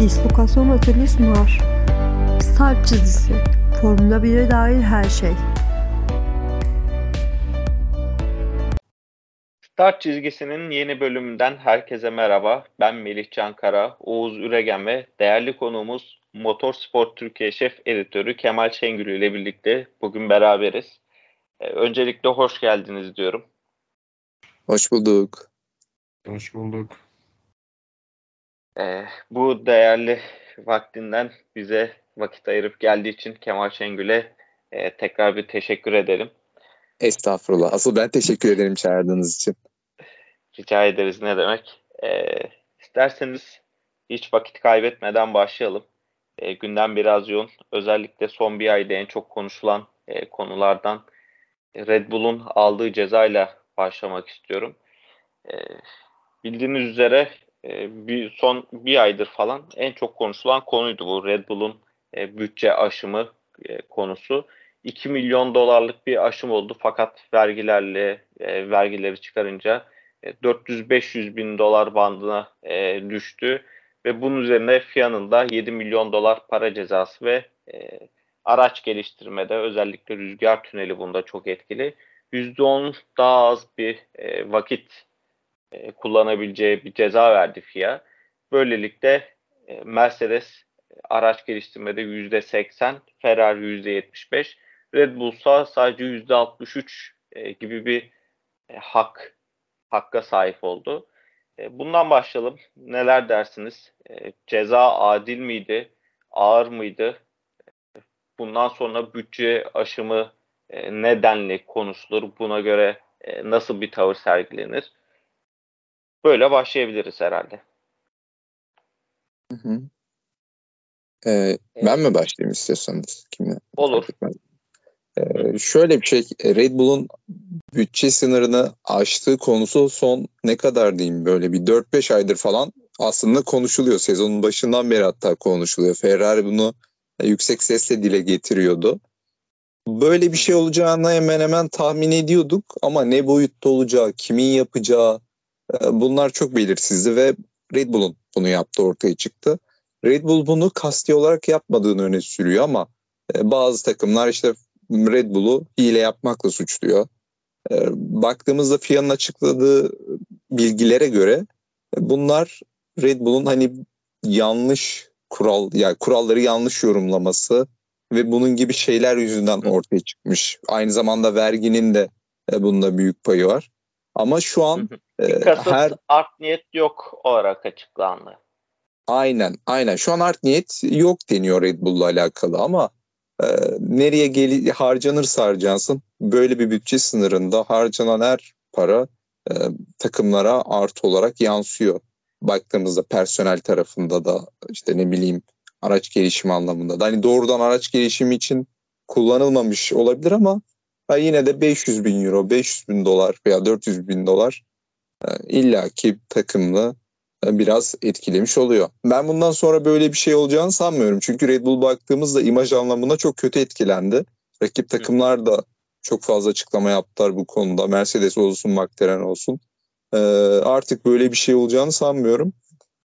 Dislokasyon Oteli sunar. Start çizgisi. Formula 1'e dair her şey. Start çizgisinin yeni bölümünden herkese merhaba. Ben Melih Cankara, Oğuz Üregen ve değerli konuğumuz Motorsport Türkiye Şef Editörü Kemal Şengül ile birlikte bugün beraberiz. Ee, öncelikle hoş geldiniz diyorum. Hoş bulduk. Hoş bulduk. Ee, bu değerli vaktinden bize vakit ayırıp geldiği için Kemal Şengül'e e, tekrar bir teşekkür edelim. Estağfurullah. Asıl ben teşekkür ederim çağırdığınız için. Rica ederiz ne demek. Ee, isterseniz hiç vakit kaybetmeden başlayalım. E, gündem biraz yoğun. Özellikle son bir ayda en çok konuşulan e, konulardan Red Bull'un aldığı cezayla başlamak istiyorum. E, bildiğiniz üzere e, bir son bir aydır falan en çok konuşulan konuydu bu Red Bull'un e, bütçe aşımı e, konusu. 2 milyon dolarlık bir aşım oldu fakat vergilerle e, vergileri çıkarınca e, 400-500 bin dolar bandına e, düştü ve bunun üzerine FIA'nın da 7 milyon dolar para cezası ve e, araç geliştirmede özellikle rüzgar tüneli bunda çok etkili. %10 daha az bir e, vakit e, kullanabileceği bir ceza verdi FIA. Böylelikle e, Mercedes araç geliştirmede %80, Ferrari %75, Red Bull'sa sadece %63 e, gibi bir e, hak hakka sahip oldu. E, bundan başlayalım. Neler dersiniz? E, ceza adil miydi? Ağır mıydı? Bundan sonra bütçe aşımı e, nedenli konuşulur? Buna göre e, nasıl bir tavır sergilenir? Böyle başlayabiliriz herhalde. Hı hı. Ee, ben mi başlayayım istiyorsanız? Kimle? Olur. Ee, şöyle bir şey, Red Bull'un bütçe sınırını aştığı konusu son ne kadar diyeyim böyle bir 4-5 aydır falan aslında konuşuluyor. Sezonun başından beri hatta konuşuluyor. Ferrari bunu yüksek sesle dile getiriyordu. Böyle bir şey olacağını hemen hemen tahmin ediyorduk ama ne boyutta olacağı, kimin yapacağı bunlar çok belirsizdi ve Red Bull'un bunu yaptı ortaya çıktı. Red Bull bunu kasti olarak yapmadığını öne sürüyor ama e, bazı takımlar işte Red Bull'u hile yapmakla suçluyor. E, baktığımızda FIA'nın açıkladığı bilgilere göre bunlar Red Bull'un hani yanlış kural yani kuralları yanlış yorumlaması ve bunun gibi şeyler yüzünden ortaya çıkmış. Aynı zamanda verginin de e, bunda büyük payı var. Ama şu an kasıt, her art niyet yok olarak açıklandı. Aynen, aynen. Şu an art niyet yok deniyor Red Bull'la alakalı ama e, nereye gel harcanırsa harcansın böyle bir bütçe sınırında harcanan her para e, takımlara artı olarak yansıyor baktığımızda personel tarafında da işte ne bileyim araç gelişimi anlamında da hani doğrudan araç gelişimi için kullanılmamış olabilir ama yine de 500 bin euro, 500 bin dolar veya 400 bin dolar illaki takımlı e, biraz etkilemiş oluyor. Ben bundan sonra böyle bir şey olacağını sanmıyorum. Çünkü Red Bull baktığımızda imaj anlamında çok kötü etkilendi. Rakip takımlar da çok fazla açıklama yaptılar bu konuda. Mercedes olsun, McLaren olsun. E, artık böyle bir şey olacağını sanmıyorum.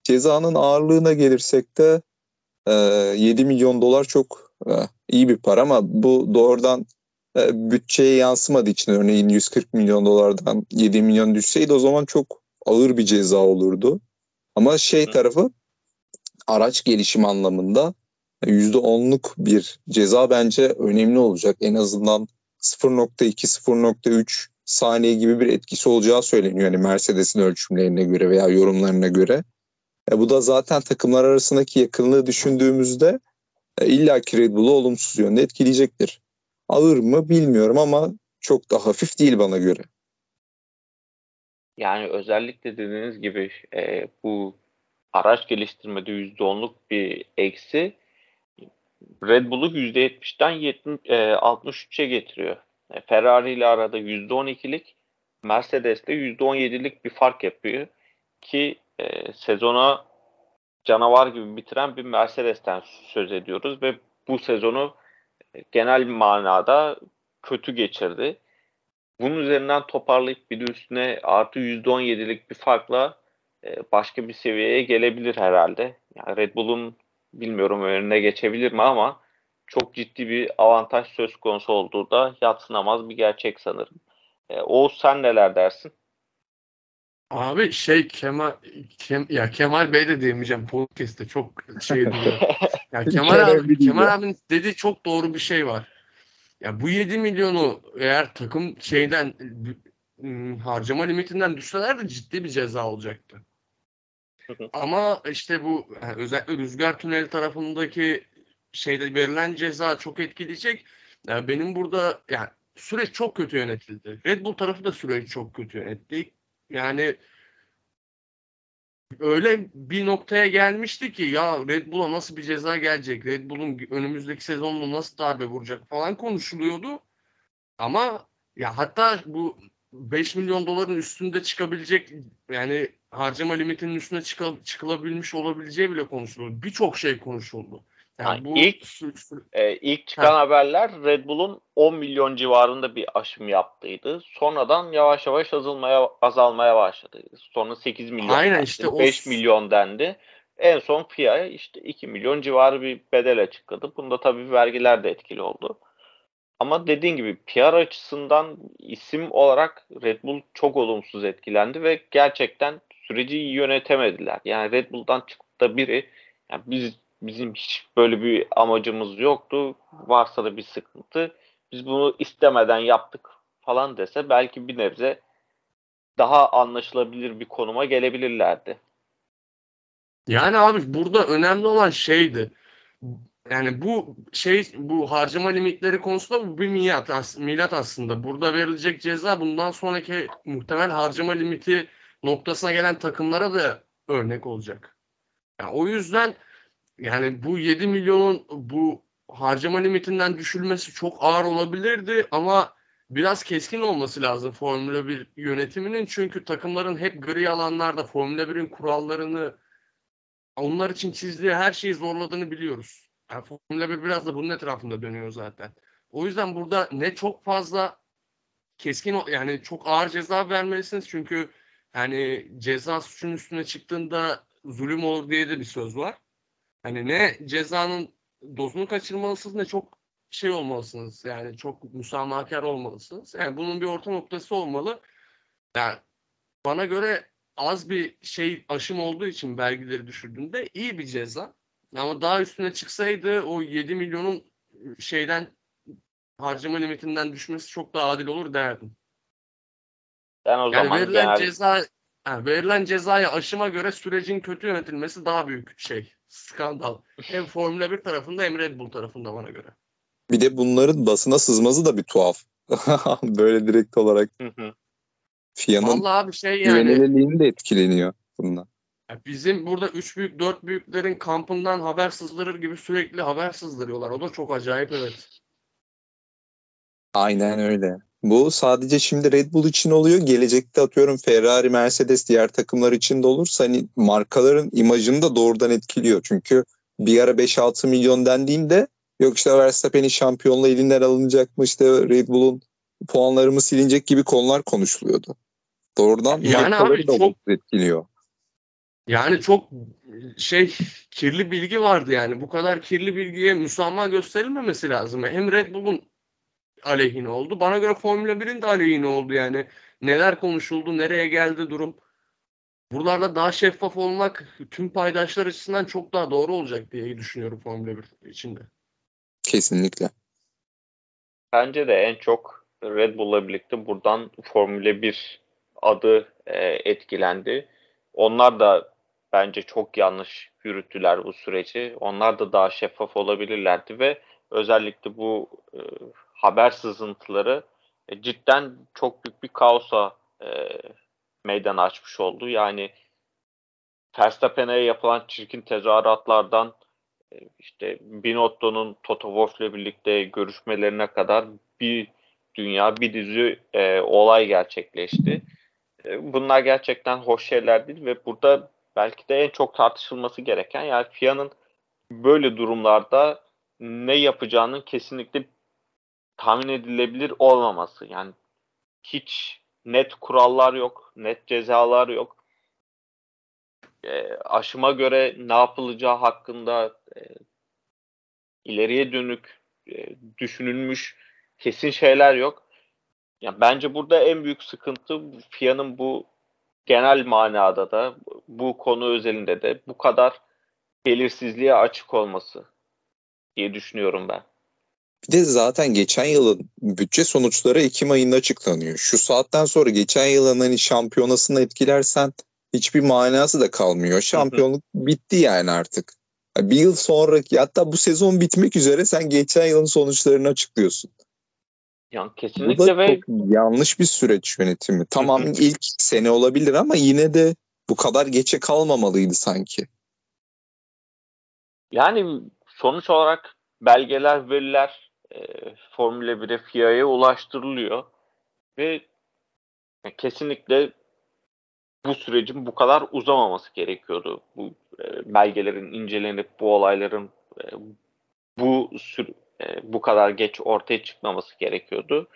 Cezanın ağırlığına gelirsek de e, 7 milyon dolar çok e, iyi bir para ama bu doğrudan e, bütçeye yansımadığı için örneğin 140 milyon dolardan 7 milyon düşseydi o zaman çok ağır bir ceza olurdu. Ama şey tarafı araç gelişim anlamında %10'luk bir ceza bence önemli olacak. En azından 0.2-0.3 saniye gibi bir etkisi olacağı söyleniyor. Yani Mercedes'in ölçümlerine göre veya yorumlarına göre. E, bu da zaten takımlar arasındaki yakınlığı düşündüğümüzde e, illa ki Red Bull'u olumsuz yönde etkileyecektir. Ağır mı bilmiyorum ama çok da hafif değil bana göre. Yani özellikle dediğiniz gibi e, bu araç geliştirmede %10'luk bir eksi Red Bull'u %70'den 70, e, 63'e getiriyor. E, Ferrari ile arada %12'lik Mercedes de %17'lik bir fark yapıyor ki e, sezona canavar gibi bitiren bir Mercedes'ten söz ediyoruz ve bu sezonu genel manada kötü geçirdi. Bunun üzerinden toparlayıp bir de üstüne artı %17'lik bir farkla e, başka bir seviyeye gelebilir herhalde. yani Red Bull'un bilmiyorum önüne geçebilir mi ama çok ciddi bir avantaj söz konusu olduğu da yatsınamaz bir gerçek sanırım. E, Oğuz sen neler dersin? Abi şey Kemal Kem, ya Kemal Bey de diyemeyeceğim podcast'te çok şey diyor. Ya Kemal abi Kemal abinin dediği çok doğru bir şey var. Ya bu 7 milyonu eğer takım şeyden ıı, harcama limitinden düşseler de ciddi bir ceza olacaktı. Ama işte bu yani özellikle rüzgar tüneli tarafındaki şeyde verilen ceza çok etkileyecek. Yani benim burada yani süreç çok kötü yönetildi. Red Bull tarafı da süreci çok kötü yönetti. Yani öyle bir noktaya gelmişti ki ya Red Bull'a nasıl bir ceza gelecek? Red Bull'un önümüzdeki sezonunu nasıl darbe vuracak falan konuşuluyordu. Ama ya hatta bu 5 milyon doların üstünde çıkabilecek yani harcama limitinin üstüne çıkıl, çıkılabilmiş olabileceği bile konuşuldu. Birçok şey konuşuldu. Yani, bu ilk e, ilk çıkan ha. haberler Red Bull'un 10 milyon civarında bir aşım yaptıydı. Sonradan yavaş yavaş azalmaya azalmaya başladı. Sonra 8 milyon. Aynen dendi, işte 5 o... milyon dendi. En son FIA'ya işte 2 milyon civarı bir bedel açıkladı. Bunda tabii vergiler de etkili oldu. Ama dediğin gibi PR açısından isim olarak Red Bull çok olumsuz etkilendi ve gerçekten süreci iyi yönetemediler. Yani Red Bull'dan çıkıp da biri yani biz bizim hiç böyle bir amacımız yoktu. Varsa da bir sıkıntı. Biz bunu istemeden yaptık falan dese belki bir nebze daha anlaşılabilir bir konuma gelebilirlerdi. Yani abi burada önemli olan şeydi. Yani bu şey bu harcama limitleri konusunda bu bir milat, milat aslında. Burada verilecek ceza bundan sonraki muhtemel harcama limiti noktasına gelen takımlara da örnek olacak. Yani o yüzden yani bu 7 milyonun bu harcama limitinden düşülmesi çok ağır olabilirdi ama biraz keskin olması lazım Formula 1 yönetiminin. Çünkü takımların hep gri alanlarda Formula 1'in kurallarını onlar için çizdiği her şeyi zorladığını biliyoruz. Yani Formula 1 biraz da bunun etrafında dönüyor zaten. O yüzden burada ne çok fazla keskin yani çok ağır ceza vermelisiniz çünkü yani ceza suçun üstüne çıktığında zulüm olur diye de bir söz var. Hani ne cezanın dozunu kaçırmalısınız ne çok şey olmalısınız. Yani çok müsamahakar olmalısınız. Yani bunun bir orta noktası olmalı. Yani bana göre az bir şey aşım olduğu için vergileri düşürdüğünde iyi bir ceza. Ama daha üstüne çıksaydı o 7 milyonun şeyden harcama limitinden düşmesi çok daha adil olur derdim. Ben o yani zaman verilen genel... ceza yani verilen cezaya aşıma göre sürecin kötü yönetilmesi daha büyük şey skandal. Hem Formula 1 tarafında hem Red Bull tarafında bana göre. Bir de bunların basına sızması da bir tuhaf. Böyle direkt olarak. FIA'nın abi şey yani, güvenilirliğini de etkileniyor bundan. Bizim burada üç büyük dört büyüklerin kampından haber sızdırır gibi sürekli haber sızdırıyorlar. O da çok acayip evet. Aynen öyle. Bu sadece şimdi Red Bull için oluyor. Gelecekte atıyorum Ferrari, Mercedes diğer takımlar için de olursa hani markaların imajını da doğrudan etkiliyor. Çünkü bir ara 5-6 milyon dendiğinde yok işte Verstappen'in şampiyonluğu elinden alınacak mı işte Red Bull'un puanları mı silinecek gibi konular konuşuluyordu. Doğrudan yani abi da çok etkiliyor. Yani çok şey kirli bilgi vardı yani. Bu kadar kirli bilgiye müsamaha gösterilmemesi lazım. Hem Red Bull'un aleyhine oldu. Bana göre Formula 1'in de aleyhine oldu yani. Neler konuşuldu, nereye geldi durum. Buralarda daha şeffaf olmak tüm paydaşlar açısından çok daha doğru olacak diye düşünüyorum Formula 1 içinde. Kesinlikle. Bence de en çok Red Bull'la birlikte buradan Formula 1 adı e, etkilendi. Onlar da bence çok yanlış yürüttüler bu süreci. Onlar da daha şeffaf olabilirlerdi ve özellikle bu e, haber sızıntıları e, cidden çok büyük bir kaosa e, meydan açmış oldu. Yani Verstappen'e yapılan çirkin tezahüratlardan e, işte Binotto'nun Toto Wolff ile birlikte görüşmelerine kadar bir dünya bir dizi e, olay gerçekleşti. E, bunlar gerçekten hoş şeyler değil ve burada belki de en çok tartışılması gereken yani FIA'nın böyle durumlarda ne yapacağının kesinlikle tahmin edilebilir olmaması. Yani hiç net kurallar yok, net cezalar yok. e, aşıma göre ne yapılacağı hakkında e, ileriye dönük e, düşünülmüş kesin şeyler yok. Yani bence burada en büyük sıkıntı FIA'nın bu genel manada da bu konu özelinde de bu kadar belirsizliğe açık olması diye düşünüyorum ben. Bir de zaten geçen yılın bütçe sonuçları Ekim ayında açıklanıyor. Şu saatten sonra geçen yılın hani şampiyonasını etkilersen hiçbir manası da kalmıyor. Şampiyonluk bitti yani artık. Bir yıl sonraki hatta bu sezon bitmek üzere sen geçen yılın sonuçlarını açıklıyorsun. Yani kesinlikle ve yanlış bir süreç yönetimi. Tamam ilk sene olabilir ama yine de bu kadar geçe kalmamalıydı sanki. Yani sonuç olarak belgeler, veriler e, Formula 1'e FIA'ya ulaştırılıyor ve kesinlikle bu sürecin bu kadar uzamaması gerekiyordu. Bu e, belgelerin incelenip bu olayların e, bu sür e, bu kadar geç ortaya çıkmaması gerekiyordu.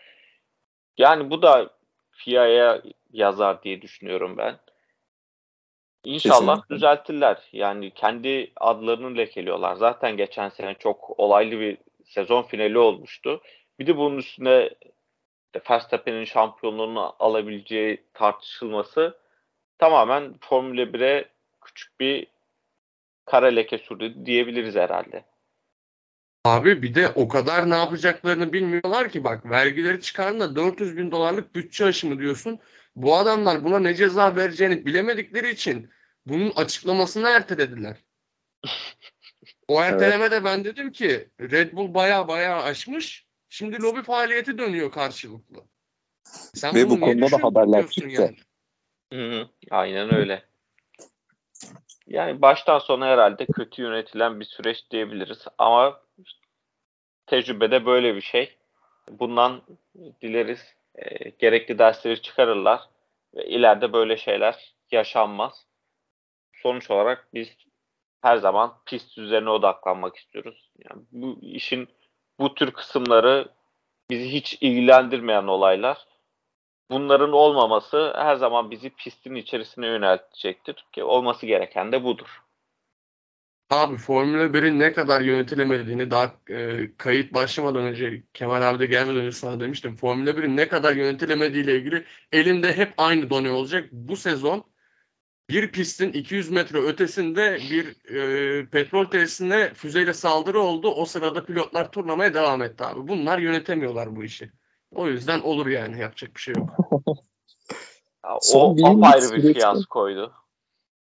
Yani bu da FIA'ya yazar diye düşünüyorum ben. İnşallah Kesinlikle. düzeltirler. Yani kendi adlarını lekeliyorlar. Zaten geçen sene çok olaylı bir sezon finali olmuştu. Bir de bunun üstüne Verstappen'in şampiyonluğunu alabileceği tartışılması tamamen Formula 1'e küçük bir kara leke sürdü diyebiliriz herhalde. Abi bir de o kadar ne yapacaklarını bilmiyorlar ki bak vergileri çıkardığında 400 bin dolarlık bütçe aşımı diyorsun. Bu adamlar buna ne ceza vereceğini bilemedikleri için bunun açıklamasını ertelediler. O ertelemede evet. ben dedim ki Red Bull baya baya aşmış. Şimdi lobi faaliyeti dönüyor karşılıklı. Sen Ve bu konuda da haberler çıktı. Yani? Hı hı, aynen öyle. Yani baştan sona herhalde kötü yönetilen bir süreç diyebiliriz. Ama tecrübede böyle bir şey. Bundan dileriz e, gerekli dersleri çıkarırlar ve ileride böyle şeyler yaşanmaz. Sonuç olarak biz her zaman pist üzerine odaklanmak istiyoruz. Yani bu işin bu tür kısımları bizi hiç ilgilendirmeyen olaylar. Bunların olmaması her zaman bizi pistin içerisine yöneltecektir ki olması gereken de budur. Abi Formula 1'in ne kadar yönetilemediğini daha e, kayıt başlamadan önce Kemal abi de gelmeden önce sana demiştim. Formula 1'in ne kadar yönetilemediği ile ilgili elimde hep aynı done olacak. Bu sezon bir pistin 200 metre ötesinde bir e, petrol tesisine füzeyle saldırı oldu. O sırada pilotlar turnamaya devam etti abi. Bunlar yönetemiyorlar bu işi. O yüzden olur yani yapacak bir şey yok. o apayrı bir fiyaskoydu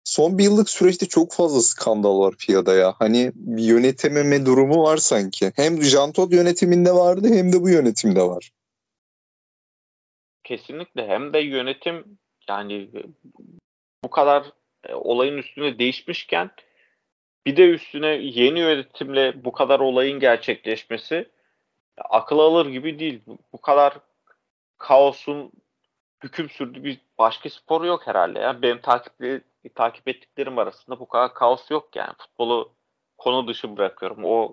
son bir yıllık süreçte çok fazla skandal var FIA'da ya. Hani bir yönetememe durumu var sanki. Hem Jean Todt yönetiminde vardı hem de bu yönetimde var. Kesinlikle. Hem de yönetim yani bu kadar e, olayın üstüne değişmişken bir de üstüne yeni yönetimle bu kadar olayın gerçekleşmesi akıl alır gibi değil. Bu kadar kaosun hüküm sürdüğü bir başka spor yok herhalde. Ya. Benim takipli takip ettiklerim arasında bu kadar kaos yok yani. Futbolu konu dışı bırakıyorum. O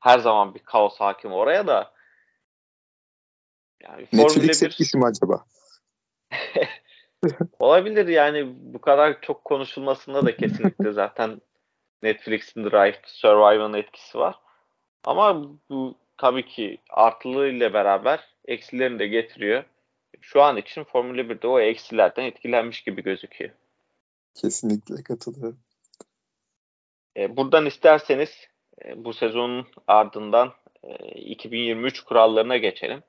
her zaman bir kaos hakim oraya da. Yani Netflix 1... etkisi mi acaba? Olabilir yani bu kadar çok konuşulmasında da kesinlikle zaten Netflix'in Drive to Survive'ın etkisi var. Ama bu tabii ki artılığıyla beraber eksilerini de getiriyor. Şu an için Formula 1'de o eksilerden etkilenmiş gibi gözüküyor. Kesinlikle katılıyorum. E, buradan isterseniz e, bu sezonun ardından e, 2023 kurallarına geçelim.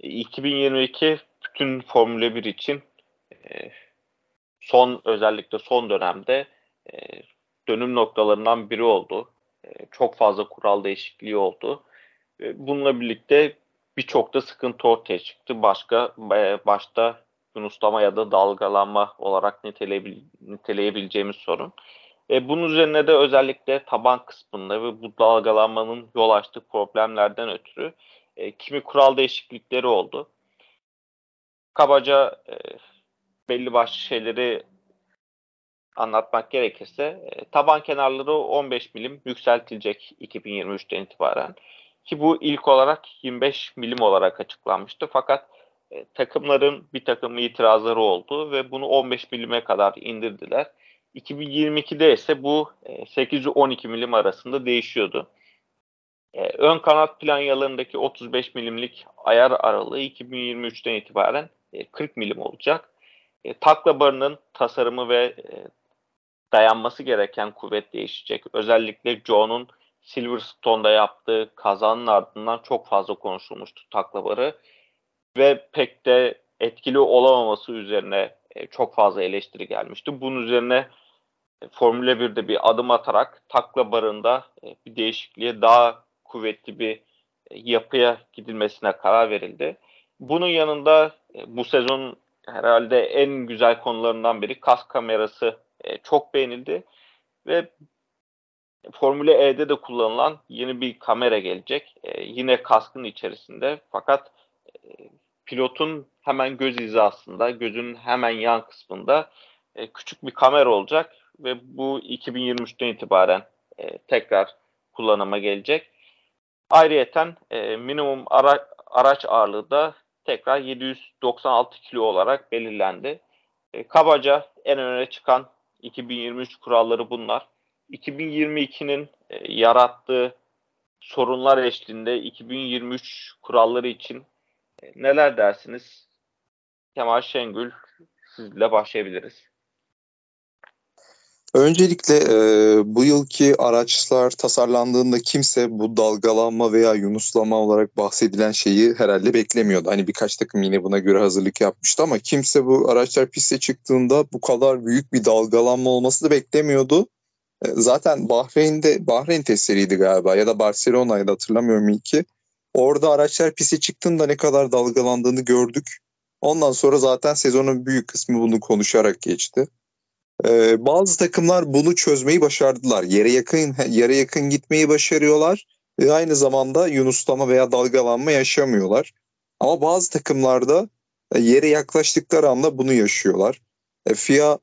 E, 2022 bütün Formula 1 için e, son özellikle son dönemde e, dönüm noktalarından biri oldu. E, çok fazla kural değişikliği oldu. E, bununla birlikte birçok da sıkıntı ortaya çıktı. Başka e, başta yunuslama ya da dalgalanma olarak niteleyebil niteleyebileceğimiz sorun. E, bunun üzerine de özellikle taban kısmında ve bu dalgalanmanın yol açtığı problemlerden ötürü e, kimi kural değişiklikleri oldu. Kabaca e, belli başlı şeyleri anlatmak gerekirse e, taban kenarları 15 milim yükseltilecek 2023'ten itibaren. Ki bu ilk olarak 25 milim olarak açıklanmıştı. Fakat e, takımların bir takım itirazları oldu ve bunu 15 milime kadar indirdiler. 2022'de ise bu 8-12 milim arasında değişiyordu. Ön kanat planyalarındaki 35 milimlik ayar aralığı 2023'ten itibaren 40 milim olacak. Takla barının tasarımı ve dayanması gereken kuvvet değişecek. Özellikle Joe'nun Silverstone'da yaptığı kazanın ardından çok fazla konuşulmuştu taklabarı ve pek de etkili olamaması üzerine e, çok fazla eleştiri gelmişti. Bunun üzerine e, Formula 1'de bir adım atarak takla barında e, bir değişikliğe daha kuvvetli bir yapıya gidilmesine karar verildi. Bunun yanında bu sezon herhalde en güzel konularından biri kas kamerası çok beğenildi ve Formula E'de de kullanılan yeni bir kamera gelecek. E, yine kaskın içerisinde fakat e, pilotun hemen göz hizasında, gözünün hemen yan kısmında e, küçük bir kamera olacak ve bu 2023'ten itibaren e, tekrar kullanıma gelecek. Ayrıyeten e, minimum ara, araç ağırlığı da tekrar 796 kilo olarak belirlendi. E, kabaca en öne çıkan 2023 kuralları bunlar. 2022'nin e, yarattığı sorunlar eşliğinde 2023 kuralları için e, neler dersiniz? Kemal Şengül sizle başlayabiliriz. Öncelikle e, bu yılki araçlar tasarlandığında kimse bu dalgalanma veya yunuslama olarak bahsedilen şeyi herhalde beklemiyordu. Hani birkaç takım yine buna göre hazırlık yapmıştı ama kimse bu araçlar piste çıktığında bu kadar büyük bir dalgalanma olması da beklemiyordu. E, zaten Bahreyn'de Bahreyn testleriydi galiba ya da Barcelona'ydı hatırlamıyorum iyi ki. Orada araçlar piste çıktığında ne kadar dalgalandığını gördük. Ondan sonra zaten sezonun büyük kısmı bunu konuşarak geçti. Ee, bazı takımlar bunu çözmeyi başardılar. Yere yakın yere yakın gitmeyi başarıyorlar ve aynı zamanda yunuslama veya dalgalanma yaşamıyorlar. Ama bazı takımlarda e, yere yaklaştıkları anda bunu yaşıyorlar. E, FIA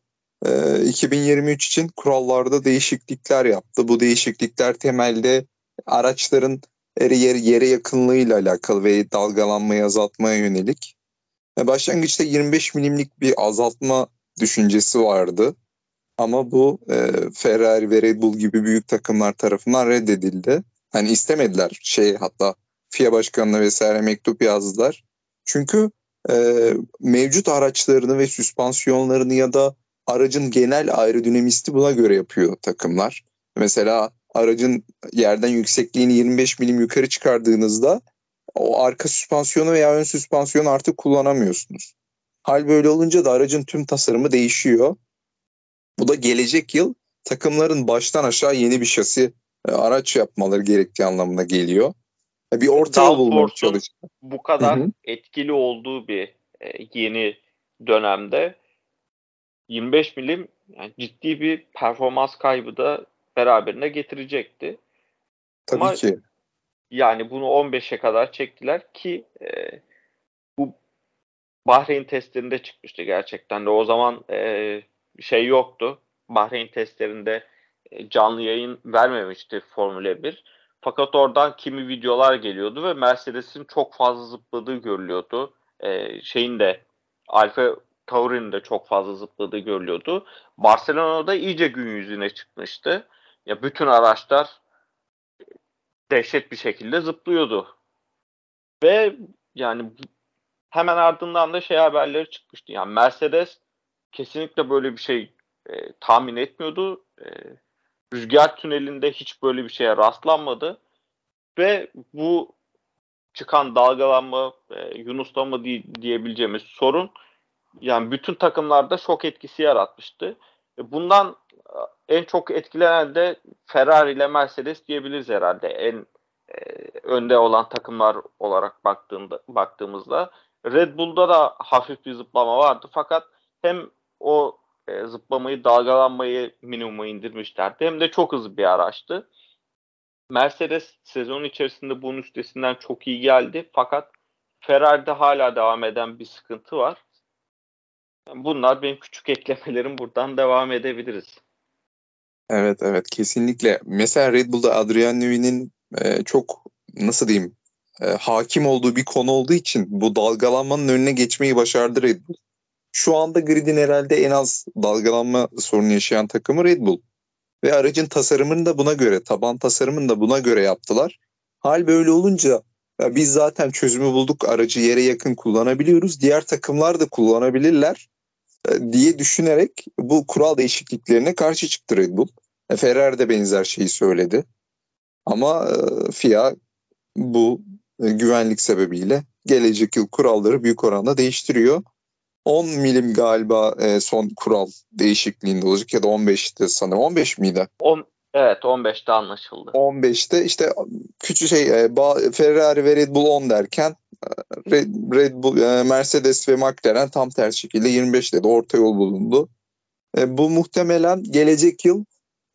2023 ee, için kurallarda değişiklikler yaptı. Bu değişiklikler temelde araçların yere, yere yakınlığıyla alakalı ve dalgalanmayı azaltmaya yönelik. Başlangıçta 25 milimlik bir azaltma düşüncesi vardı. Ama bu e, Ferrari ve Red Bull gibi büyük takımlar tarafından reddedildi. Hani istemediler şey hatta FIA başkanına vesaire mektup yazdılar. Çünkü e, mevcut araçlarını ve süspansiyonlarını ya da aracın genel aerodinamisti buna göre yapıyor takımlar. Mesela aracın yerden yüksekliğini 25 milim yukarı çıkardığınızda o arka süspansiyonu veya ön süspansiyonu artık kullanamıyorsunuz. Hal böyle olunca da aracın tüm tasarımı değişiyor. Bu da gelecek yıl takımların baştan aşağı yeni bir şasi e, araç yapmaları gerektiği anlamına geliyor. E, bir orta yol bulmak çalışıyor. Bu kadar Hı-hı. etkili olduğu bir e, yeni dönemde 25 milim yani ciddi bir performans kaybı da beraberine getirecekti. Tabii Ama ki. Yani bunu 15'e kadar çektiler ki e, Bahreyn testlerinde çıkmıştı gerçekten de. O zaman e, şey yoktu. Bahreyn testlerinde e, canlı yayın vermemişti Formula 1. Fakat oradan kimi videolar geliyordu ve Mercedes'in çok fazla zıpladığı görülüyordu. E, şeyin de Alfa Tauri'nin de çok fazla zıpladığı görülüyordu. Barcelona'da iyice gün yüzüne çıkmıştı. Ya bütün araçlar dehşet bir şekilde zıplıyordu. Ve yani hemen ardından da şey haberleri çıkmıştı. Yani Mercedes kesinlikle böyle bir şey e, tahmin etmiyordu. E, rüzgar tünelinde hiç böyle bir şeye rastlanmadı. Ve bu çıkan dalgalanma, e, yunuslama diye, diyebileceğimiz sorun yani bütün takımlarda şok etkisi yaratmıştı. E, bundan e, en çok etkilenen de Ferrari ile Mercedes diyebiliriz herhalde. En e, önde olan takımlar olarak baktığında baktığımızda Red Bull'da da hafif bir zıplama vardı fakat hem o e, zıplamayı, dalgalanmayı minimuma indirmişlerdi hem de çok hızlı bir araçtı. Mercedes sezon içerisinde bunun üstesinden çok iyi geldi fakat Ferrari'de hala devam eden bir sıkıntı var. Bunlar benim küçük eklemelerim. Buradan devam edebiliriz. Evet evet kesinlikle. Mesela Red Bull'da Adrian Newey'nin e, çok nasıl diyeyim e, hakim olduğu bir konu olduğu için bu dalgalanmanın önüne geçmeyi başardı Red Bull. şu anda gridin herhalde en az dalgalanma sorunu yaşayan takımı Red Bull. Ve aracın tasarımını da buna göre, taban tasarımını da buna göre yaptılar. Hal böyle olunca ya biz zaten çözümü bulduk, aracı yere yakın kullanabiliyoruz. Diğer takımlar da kullanabilirler e, diye düşünerek bu kural değişikliklerine karşı çıktı Red Bull. E, Ferrari de benzer şeyi söyledi. Ama e, FIA bu güvenlik sebebiyle gelecek yıl kuralları büyük oranda değiştiriyor. 10 milim galiba e, son kural değişikliğinde olacak ya da 15'te sanırım. 15 miydi? 10, evet 15'te anlaşıldı. 15'te işte küçük şey e, Ferrari ve Red Bull 10 derken e, Red, Red Bull, e, Mercedes ve McLaren tam tersi şekilde 25'te de orta yol bulundu. E, bu muhtemelen gelecek yıl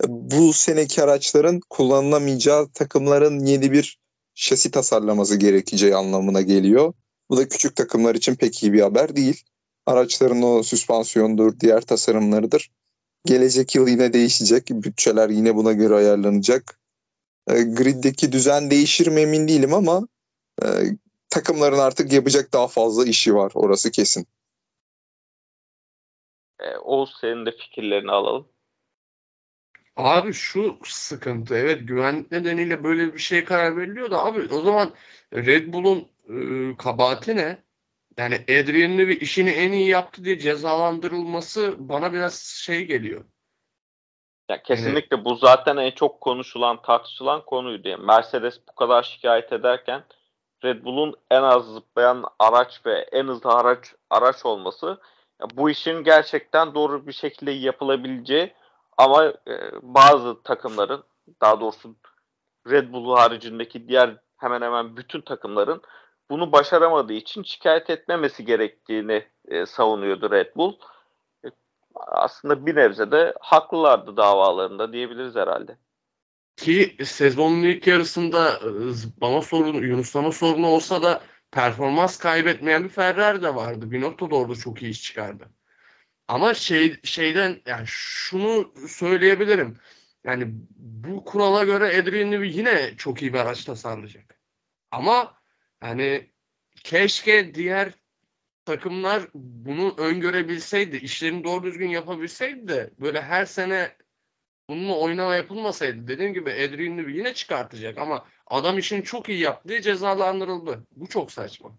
e, bu seneki araçların kullanılamayacağı takımların yeni bir şasi tasarlaması gerekeceği anlamına geliyor. Bu da küçük takımlar için pek iyi bir haber değil. Araçların o süspansiyondur, diğer tasarımlarıdır. Gelecek yıl yine değişecek. Bütçeler yine buna göre ayarlanacak. E, grid'deki düzen değişir mi emin değilim ama e, takımların artık yapacak daha fazla işi var. Orası kesin. E, Oğuz senin de fikirlerini alalım. Abi şu sıkıntı evet güvenlik nedeniyle böyle bir şeye karar veriliyor da abi o zaman Red Bull'un e, kabahati ne? Yani Adrian Newey işini en iyi yaptı diye cezalandırılması bana biraz şey geliyor. Ya kesinlikle evet. bu zaten en çok konuşulan, tartışılan konuydu. Yani Mercedes bu kadar şikayet ederken Red Bull'un en az zıplayan araç ve en hızlı araç araç olması bu işin gerçekten doğru bir şekilde yapılabileceği ama e, bazı takımların daha doğrusu Red Bull haricindeki diğer hemen hemen bütün takımların bunu başaramadığı için şikayet etmemesi gerektiğini e, savunuyordu Red Bull. E, aslında bir nebze de haklılardı davalarında diyebiliriz herhalde. Ki sezonun ilk yarısında e, bana sorun, Yunuslama sorunu olsa da performans kaybetmeyen bir Ferrari de vardı. Binotto da orada çok iyi iş çıkardı. Ama şey şeyden yani şunu söyleyebilirim. Yani bu kurala göre Adrian Newey yine çok iyi bir araç tasarlayacak. Ama yani keşke diğer takımlar bunu öngörebilseydi, işlerini doğru düzgün yapabilseydi de böyle her sene bununla oynama yapılmasaydı dediğim gibi Adrian Newey yine çıkartacak ama adam işini çok iyi yaptı cezalandırıldı. Bu çok saçma.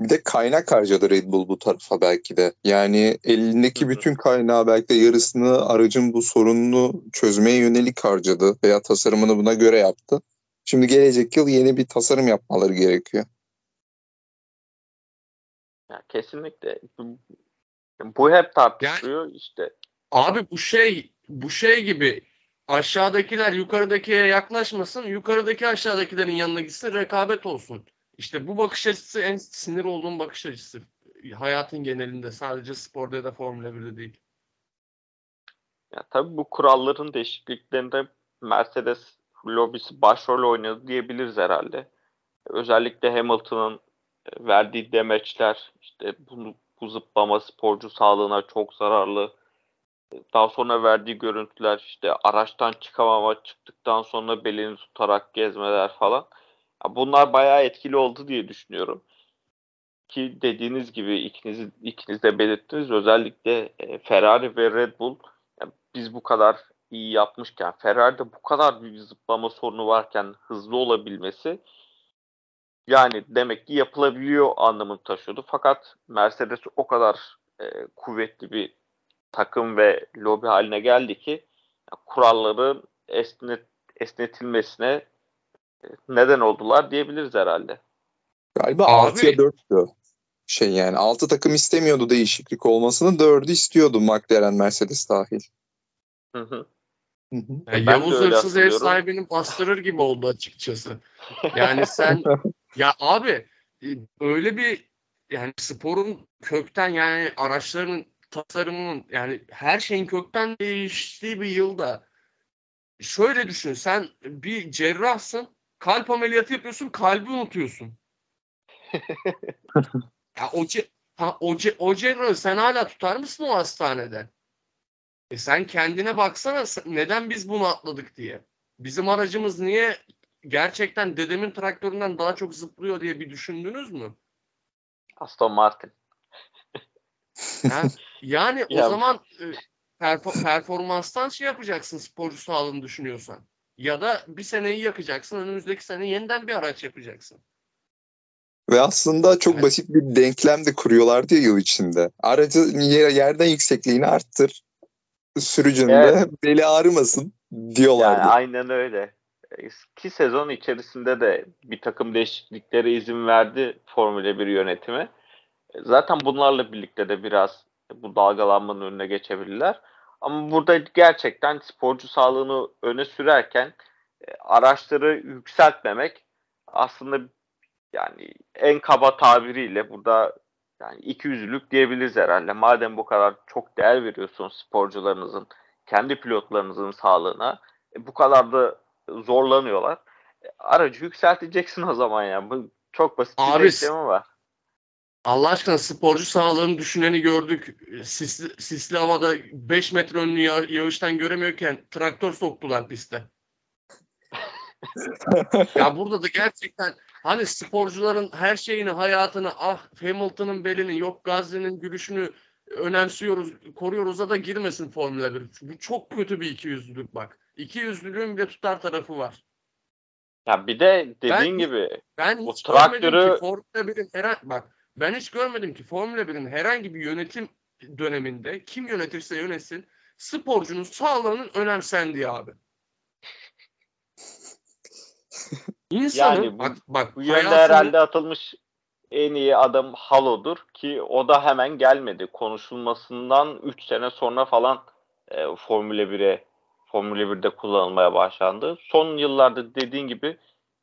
Bir de kaynak harcadı Red Bull bu tarafa belki de. Yani elindeki bütün kaynağı belki de yarısını aracın bu sorununu çözmeye yönelik harcadı veya tasarımını buna göre yaptı. Şimdi gelecek yıl yeni bir tasarım yapmaları gerekiyor. Ya kesinlikle. Bu hep tartışılıyor yani, işte. Abi bu şey bu şey gibi aşağıdakiler yukarıdakiye yaklaşmasın, yukarıdaki aşağıdakilerin yanına gitsin, rekabet olsun. İşte bu bakış açısı en sinir olduğum bakış açısı. Hayatın genelinde sadece sporda ya da Formula 1'de değil. Ya tabii bu kuralların değişikliklerinde Mercedes lobisi başrol oynadı diyebiliriz herhalde. Özellikle Hamilton'ın e, verdiği demeçler işte bu, bu zıplama sporcu sağlığına çok zararlı. E, daha sonra verdiği görüntüler işte araçtan çıkamama çıktıktan sonra belini tutarak gezmeler falan. Bunlar bayağı etkili oldu diye düşünüyorum. Ki dediğiniz gibi ikiniz, ikiniz de belirttiniz özellikle e, Ferrari ve Red Bull yani biz bu kadar iyi yapmışken Ferrari'de bu kadar büyük zıplama sorunu varken hızlı olabilmesi yani demek ki yapılabiliyor anlamını taşıyordu. Fakat Mercedes o kadar e, kuvvetli bir takım ve lobi haline geldi ki yani kuralların esnet, esnetilmesine neden oldular diyebiliriz herhalde. Galiba Abi, 6'ya 4'tü. Şey yani 6 takım istemiyordu değişiklik olmasını 4'ü istiyordu McLaren Mercedes dahil. Hı hı. Hı hı. Ya Yavuz hırsız ev sahibini bastırır gibi oldu açıkçası. Yani sen ya abi e, öyle bir yani sporun kökten yani araçların tasarımının yani her şeyin kökten değiştiği bir yılda şöyle düşün sen bir cerrahsın kalp ameliyatı yapıyorsun, kalbi unutuyorsun. ya o, ha, o, o cerrahı sen hala tutar mısın o hastanede? E sen kendine baksana neden biz bunu atladık diye. Bizim aracımız niye gerçekten dedemin traktöründen daha çok zıplıyor diye bir düşündünüz mü? Aston Martin. Yani, yani o Ya- zaman e, perfor- performanstan şey yapacaksın sporcu sağlığını düşünüyorsan. Ya da bir seneyi yakacaksın. Önümüzdeki sene yeniden bir araç yapacaksın. Ve aslında çok Evet. basit bir denklem de kuruyorlardı ya yıl içinde. Aracı yer- yerden yüksekliğini arttır. Sürücünün de Evet. beli ağrımasın Yani diyorlardı. aynen öyle. Ki sezon içerisinde de bir takım değişikliklere izin verdi Formula 1 yönetimi. Zaten bunlarla birlikte de biraz bu dalgalanmanın önüne geçebilirler. Ama burada gerçekten sporcu sağlığını öne sürerken e, araçları yükseltmemek aslında yani en kaba tabiriyle burada yani iki yüzlülük diyebiliriz herhalde. Madem bu kadar çok değer veriyorsunuz sporcularınızın, kendi pilotlarınızın sağlığına, e, bu kadar da zorlanıyorlar. E, aracı yükselteceksin o zaman ya. Bu çok basit bir Abi, var. Allah aşkına sporcu sağlığını düşüneni gördük. Sisli, sisli havada 5 metre önlü yağ- yağıştan göremiyorken traktör soktular piste. ya burada da gerçekten hani sporcuların her şeyini, hayatını, ah Hamilton'ın belini, yok Gazze'nin gülüşünü önemsiyoruz, koruyoruz da girmesin Formula 1. Bu çok kötü bir ikiyüzlülük bak. İkiyüzlülüğün bir tutar tarafı var. Ya bir de dediğin Ben- gibi Ben Bu hiç traktörü- ki Formula 1'in herhangi bak ben hiç görmedim ki Formula 1'in herhangi bir yönetim döneminde kim yönetirse yönetsin sporcunun sağlığının önemsendiği abi. İnsanın Yani bu- bak bak bu yönde hayatını- herhalde atılmış en iyi adım Halo'dur ki o da hemen gelmedi. Konuşulmasından 3 sene sonra falan e, Formula 1'e Formula 1'de kullanılmaya başlandı. Son yıllarda dediğin gibi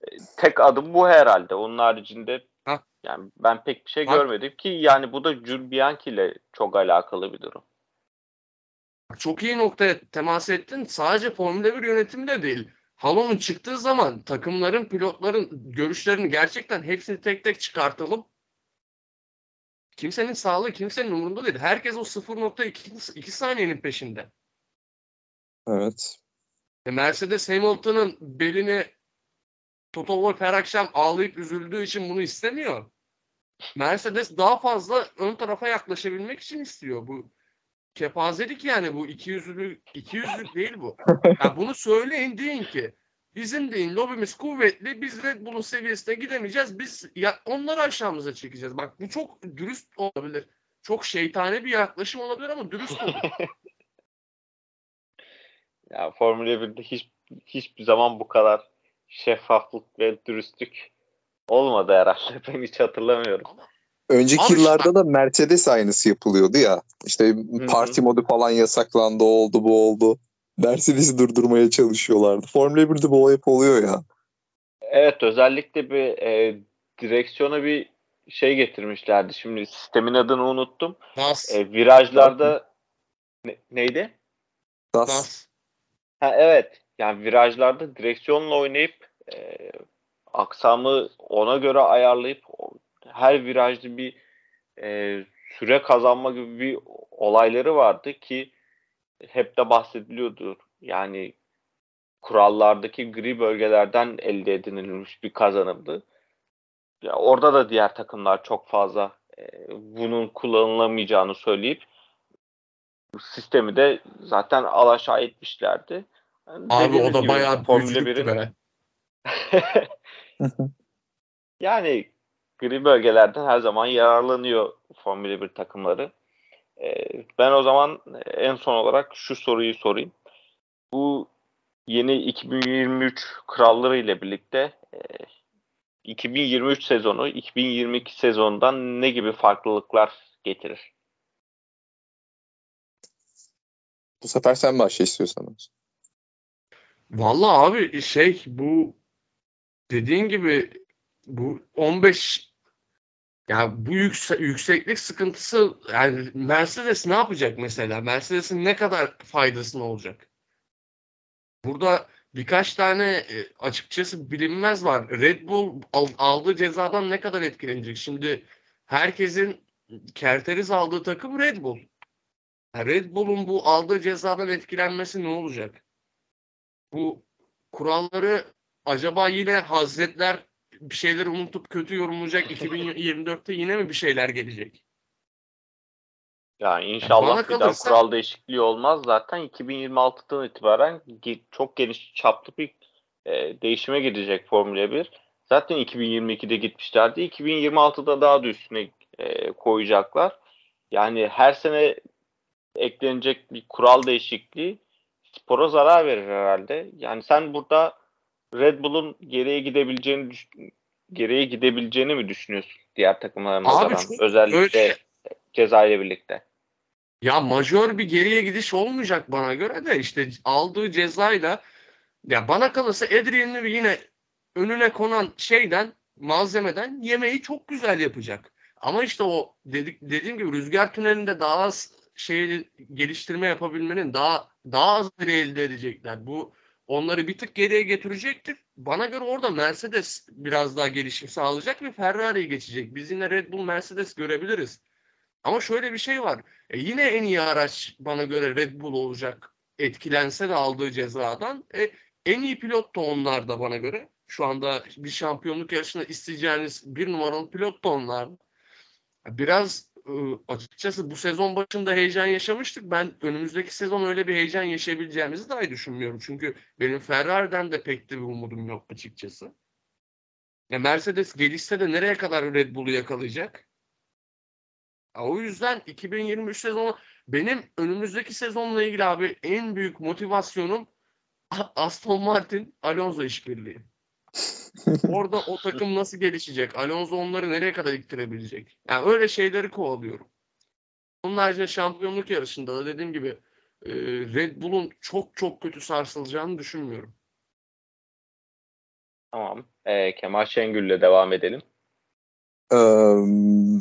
e, tek adım bu herhalde. Onun haricinde Hah. yani ben pek bir şey Bak- görmedim ki yani bu da Bianchi ile çok alakalı bir durum. çok iyi noktaya temas ettin. Sadece Formula 1 yönetimi de değil. Halo'nun çıktığı zaman takımların, pilotların görüşlerini gerçekten hepsini tek tek çıkartalım. Kimsenin sağlığı kimsenin umurunda değil. Herkes o 0.2 saniyenin peşinde. Evet. E, Mercedes Hamilton'ın belini Toto Wolff her akşam ağlayıp üzüldüğü için bunu istemiyor. Mercedes daha fazla ön tarafa yaklaşabilmek için istiyor. Bu kepazelik yani bu iki yüzlülük, iki yüzlülük değil bu. Ya bunu söyleyin deyin ki bizim deyin lobimiz kuvvetli biz Red Bull'un seviyesine gidemeyeceğiz. Biz ya, onları aşağımıza çekeceğiz. Bak bu çok dürüst olabilir. Çok şeytane bir yaklaşım olabilir ama dürüst olur. Ya Formula 1'de hiç hiçbir zaman bu kadar şeffaflık ve dürüstlük olmadı herhalde. Ben hiç hatırlamıyorum. Önceki Abi yıllarda da Mercedes aynısı yapılıyordu ya. İşte hı. parti modu falan yasaklandı, o oldu, bu oldu. Mercedes'i durdurmaya çalışıyorlardı. Formula 1'de bu hep oluyor ya. Evet özellikle bir e, direksiyona bir şey getirmişlerdi. Şimdi sistemin adını unuttum. Das, E, virajlarda Ne- neydi? Das. das. Ha evet. Yani virajlarda direksiyonla oynayıp e, aksamı ona göre ayarlayıp her virajda bir e, süre kazanma gibi bir olayları vardı ki hep de bahsediliyordu. Yani kurallardaki gri bölgelerden elde edinilmiş bir kazanımdı. Ya orada da diğer takımlar çok fazla e, bunun kullanılamayacağını söyleyip sistemi de zaten alaşağı etmişlerdi. Yani Abi dediğimiz o da gibi bayağı Formula büyücülüktü 1'in be. yani gri bölgelerden her zaman yararlanıyor Formula 1 takımları. Ee, ben o zaman en son olarak şu soruyu sorayım. Bu yeni 2023 kuralları ile birlikte e, 2023 sezonu 2022 sezonundan ne gibi farklılıklar getirir? Bu sefer sen başla istiyorsan. Vallahi abi şey bu dediğin gibi bu 15 ya bu yükse- yükseklik sıkıntısı yani Mercedes ne yapacak mesela? Mercedes'in ne kadar faydasına olacak? Burada birkaç tane e, açıkçası bilinmez var. Red Bull al- aldığı cezadan ne kadar etkilenecek? Şimdi herkesin kerteriz aldığı takım Red Bull. Red Bull'un bu aldığı cezadan etkilenmesi ne olacak? Bu kuralları acaba yine Hazretler bir şeyleri unutup kötü yorumlayacak 2024'te yine mi bir şeyler gelecek? Yani inşallah Bana bir daha kalırsa- kural değişikliği olmaz. Zaten 2026'dan itibaren çok geniş çaplı bir e, değişime gidecek Formula 1. Zaten 2022'de gitmişlerdi. 2026'da daha da üstüne e, koyacaklar. Yani her sene eklenecek bir kural değişikliği spora zarar verir herhalde. Yani sen burada Red Bull'un geriye gidebileceğini geriye gidebileceğini mi düşünüyorsun diğer nazaran? çok Özellikle öyle- ceza ile birlikte. Ya majör bir geriye gidiş olmayacak bana göre de işte aldığı cezayla ya bana kalırsa Newey yine önüne konan şeyden malzemeden yemeği çok güzel yapacak. Ama işte o dedik, dediğim gibi rüzgar tünelinde daha az şey geliştirme yapabilmenin daha daha az elde edecekler. Bu onları bir tık geriye getirecektir. Bana göre orada Mercedes biraz daha gelişim sağlayacak ve Ferrari'yi geçecek. Biz yine Red Bull Mercedes görebiliriz. Ama şöyle bir şey var. E yine en iyi araç bana göre Red Bull olacak. Etkilense de aldığı cezadan. E, en iyi pilot da onlar da bana göre. Şu anda bir şampiyonluk yarışında isteyeceğiniz bir numaralı pilot da onlar. Biraz açıkçası bu sezon başında heyecan yaşamıştık. Ben önümüzdeki sezon öyle bir heyecan yaşayabileceğimizi dahi düşünmüyorum. Çünkü benim Ferrari'den de pek de bir umudum yok açıkçası. Ya Mercedes gelişse de nereye kadar Red Bull'u yakalayacak? Ya O yüzden 2023 sezonu benim önümüzdeki sezonla ilgili abi en büyük motivasyonum Aston Martin Alonso işbirliği. Orada o takım nasıl gelişecek? Alonso onları nereye kadar ittirebilecek? Yani öyle şeyleri kovalıyorum. Onun haricinde şampiyonluk yarışında da dediğim gibi e, Red Bull'un çok çok kötü sarsılacağını düşünmüyorum. Tamam. Ee, Kemal Şengül'le devam edelim. Ee,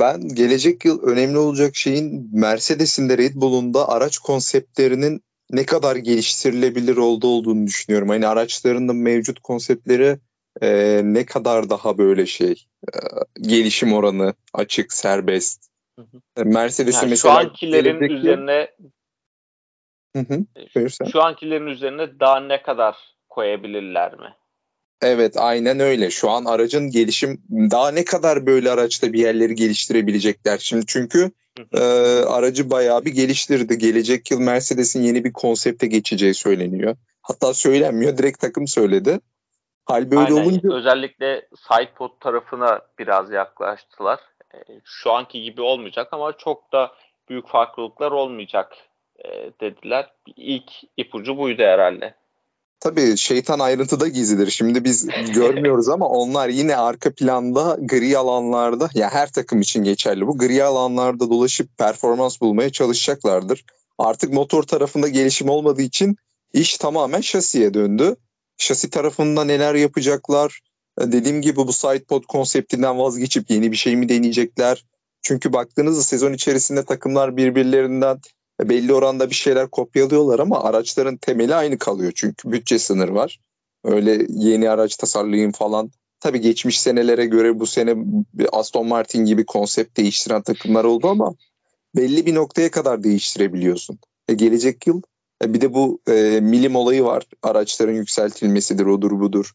Ben gelecek yıl önemli olacak şeyin Mercedes'in de Red Bull'un da araç konseptlerinin ne kadar geliştirilebilir olduğu olduğunu düşünüyorum. Hani araçlarının mevcut konseptleri e, ne kadar daha böyle şey e, gelişim oranı açık, serbest. Hı hı. E, Mercedes'in Yani şu mesela ankilerin gelecek yıl- üzerine Hı hı, sen. şu ankilerin üzerine daha ne kadar koyabilirler mi? Evet aynen öyle. Şu an aracın gelişim daha ne kadar böyle araçta bir yerleri geliştirebilecekler. Şimdi çünkü Hı e, aracı bayağı bir geliştirdi. Gelecek yıl Mercedes'in yeni bir konsepte geçeceği söyleniyor. Hatta söylenmiyor direkt takım söyledi. Hal böyle Aynen. olunca Özellikle sidepod tarafına biraz yaklaştılar. Ee, şu anki gibi olmayacak ama çok da büyük farklılıklar olmayacak e, dediler. İlk ipucu buydu herhalde. tabii şeytan ayrıntıda gizlidir. Şimdi biz görmüyoruz ama onlar yine arka planda gri alanlarda ya her takım için geçerli bu. Gri alanlarda dolaşıp performans bulmaya çalışacaklardır. Artık motor tarafında gelişim olmadığı için iş tamamen şasiye döndü. Şasi tarafında neler yapacaklar? E, Dediğim gibi bu sidepod konseptinden vazgeçip yeni bir şey mi deneyecekler? Çünkü baktığınızda sezon içerisinde takımlar birbirlerinden belli oranda bir şeyler kopyalıyorlar ama araçların temeli aynı kalıyor. Çünkü bütçe sınır var. Öyle yeni araç tasarlayın falan. Tabii geçmiş senelere göre bu sene Aston Martin gibi konsept değiştiren takımlar oldu ama belli bir noktaya kadar değiştirebiliyorsun. E, gelecek yıl e, bir de bu e, milim olayı var. Araçların yükseltilmesidir, odur budur.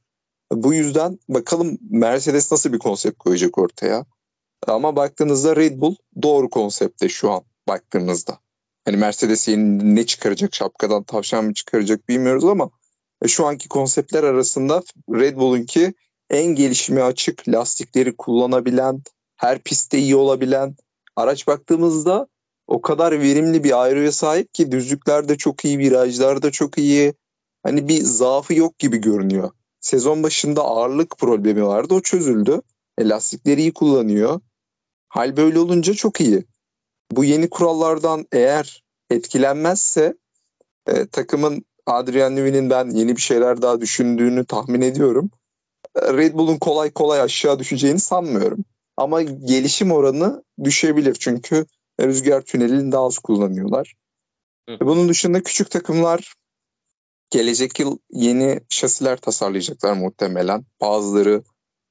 Bu yüzden bakalım Mercedes nasıl bir konsept koyacak ortaya. Ama baktığınızda Red Bull doğru konsepte şu an baktığınızda. Hani Mercedes yeni ne çıkaracak şapkadan tavşan mı çıkaracak bilmiyoruz ama e, şu anki konseptler arasında Red Bull'unki en gelişime açık, lastikleri kullanabilen, her pistte iyi olabilen araç baktığımızda o kadar verimli bir aeroya sahip ki düzlüklerde çok iyi, virajlarda çok iyi. Hani bir zaafı yok gibi görünüyor. Sezon başında ağırlık problemi vardı, o çözüldü. E, lastikleri iyi kullanıyor. Hal böyle olunca çok iyi. Bu yeni kurallardan eğer etkilenmezse e, takımın Adrian Newey'nin ben yeni bir şeyler daha düşündüğünü tahmin ediyorum. E, Red Bull'un kolay kolay aşağı düşeceğini sanmıyorum. Ama gelişim oranı düşebilir çünkü rüzgar tünelini daha az kullanıyorlar. Hı. E, Bunun dışında küçük takımlar gelecek yıl yeni şasiler tasarlayacaklar muhtemelen. Bazıları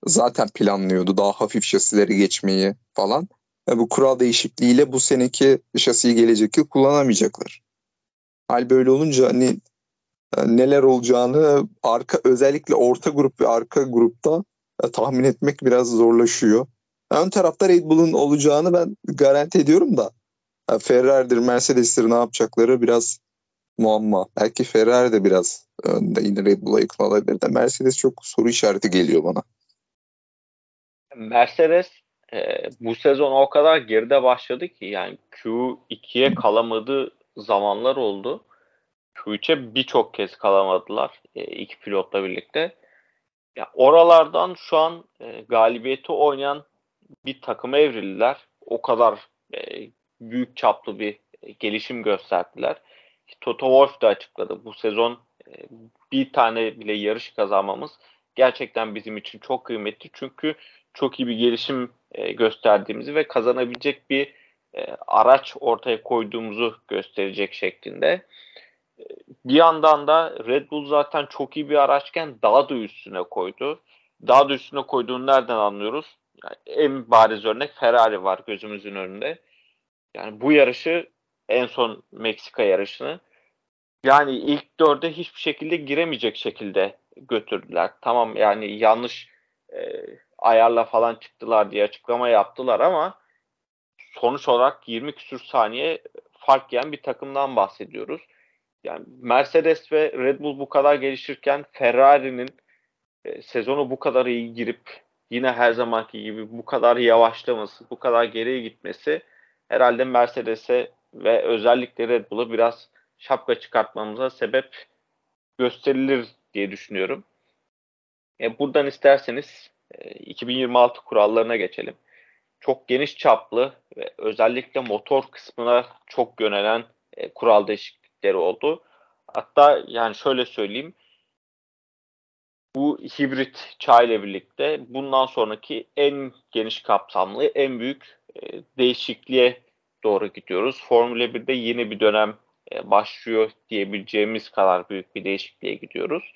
zaten planlıyordu daha hafif şasileri geçmeyi falan. E, bu kural değişikliğiyle bu seneki şasiyi gelecek yıl kullanamayacaklar. Hal böyle olunca hani e, neler olacağını arka özellikle orta grup ve arka grupta tahmin etmek biraz zorlaşıyor. Ön tarafta Red Bull'un olacağını ben garanti ediyorum da Ferrari'dir, Mercedes'tir ne yapacakları biraz muamma. Belki Ferrari de biraz önde yine Red Bull'a yakın olabilir de Mercedes çok soru işareti geliyor bana. Mercedes e, bu sezon o kadar geride başladı ki yani Q2'ye kalamadığı zamanlar oldu. Q3'e birçok kez kalamadılar e, iki pilotla birlikte. Ya oralardan şu an e, galibiyeti oynayan bir takıma evrildiler. O kadar e, büyük çaplı bir e, gelişim gösterdiler. Toto Wolff da açıkladı. Bu sezon e, bir tane bile yarış kazanmamız gerçekten bizim için çok kıymetli. Çünkü çok iyi bir gelişim e, gösterdiğimizi ve kazanabilecek bir e, araç ortaya koyduğumuzu gösterecek şeklinde. E, bir yandan da Red Bull zaten çok iyi bir araçken daha da üstüne koydu. Daha da üstüne koyduğunu nereden anlıyoruz? Yani en bariz örnek Ferrari var gözümüzün önünde. Yani bu yarışı en son Meksika yarışını yani ilk dörde hiçbir şekilde giremeyecek şekilde götürdüler. Tamam yani yanlış e, ayarla falan çıktılar diye açıklama yaptılar ama sonuç olarak 20 küsür saniye fark yiyen bir takımdan bahsediyoruz. Yani Mercedes ve Red Bull bu kadar gelişirken Ferrari'nin e, sezonu bu kadar iyi girip yine her zamanki gibi bu kadar yavaşlaması, bu kadar geriye gitmesi herhalde Mercedes'e ve özellikle Red Bull'a biraz şapka çıkartmamıza sebep gösterilir diye düşünüyorum. E, buradan isterseniz 2026 e, kurallarına geçelim. Çok geniş çaplı ve özellikle motor kısmına çok yönelen e, kural değişiklikleri oldu. Hatta yani şöyle söyleyeyim. Bu hibrit çağ ile birlikte bundan sonraki en geniş kapsamlı, en büyük e, değişikliğe doğru gidiyoruz. Formula 1'de yeni bir dönem e, başlıyor diyebileceğimiz kadar büyük bir değişikliğe gidiyoruz.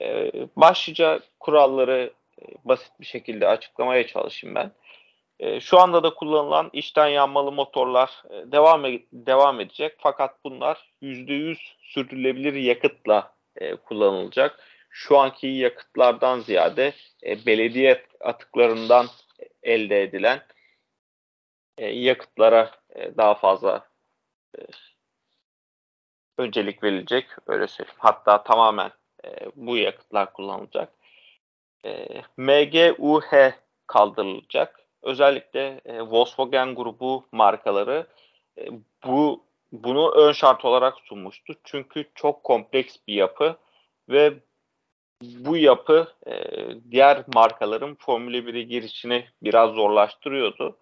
E, başlıca kuralları basit bir şekilde açıklamaya çalışayım ben. Şu anda da kullanılan içten yanmalı motorlar devam devam edecek fakat bunlar %100 sürdürülebilir yakıtla kullanılacak. Şu anki yakıtlardan ziyade belediye atıklarından elde edilen yakıtlara daha fazla öncelik verilecek. Öyle söyleyeyim. Hatta tamamen e, bu yakıtlar kullanılacak. E, MGUH kaldırılacak. Özellikle e, Volkswagen grubu markaları e, bu bunu ön şart olarak sunmuştu. Çünkü çok kompleks bir yapı ve bu yapı e, diğer markaların Formula 1'e girişini biraz zorlaştırıyordu.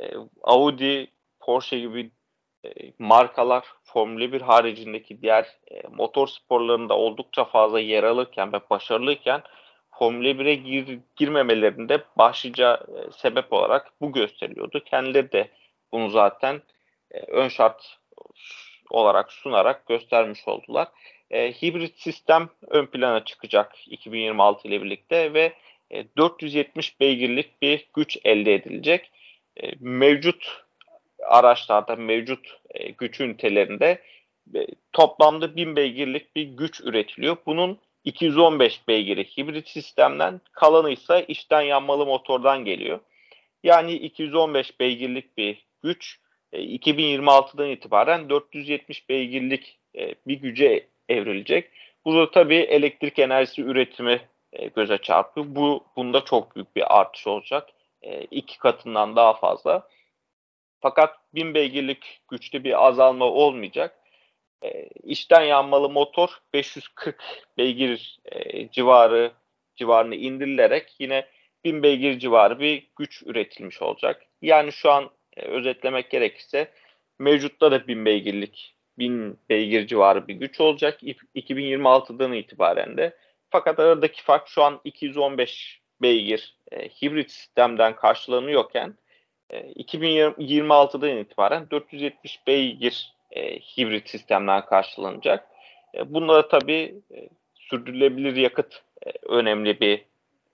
E, Audi, Porsche gibi e, markalar Formula 1 haricindeki diğer e, motor sporlarında oldukça fazla yer alırken ve başarılıyken Formula 1'e gir, girmemelerinde başlıca e, sebep olarak bu gösteriliyordu. Kendileri de bunu zaten e, ön şart olarak sunarak göstermiş oldular. E, hibrit sistem ön plana çıkacak 2026 ile birlikte ve e, 470 beygirlik bir güç elde edilecek. E, mevcut araçlarda mevcut e, güç ünitelerinde e, toplamda 1000 beygirlik bir güç üretiliyor. Bunun 215 beygiri hibrit sistemden, kalanı ise içten yanmalı motordan geliyor. Yani 215 beygirlik bir güç e, 2026'dan itibaren 470 beygirlik e, bir güce evrilecek. Burada tabii elektrik enerjisi üretimi e, göze çarpıyor. Bu bunda çok büyük bir artış olacak. E, iki katından daha fazla. Fakat 1000 beygirlik güçlü bir azalma olmayacak. E, içten yanmalı motor 540 beygir e, civarı civarını indirilerek yine 1000 beygir civarı bir güç üretilmiş olacak. Yani şu an e, özetlemek gerekirse mevcutta da 1000 beygirlik 1000 beygir civarı bir güç olacak 2026'dan itibaren de. Fakat aradaki fark şu an 215 beygir e, hibrit sistemden karşılanıyorken 2026'dan e, itibaren 470 beygir e, hibrit sistemler karşılanacak. E, bunda da tabii e, sürdürülebilir yakıt e, önemli bir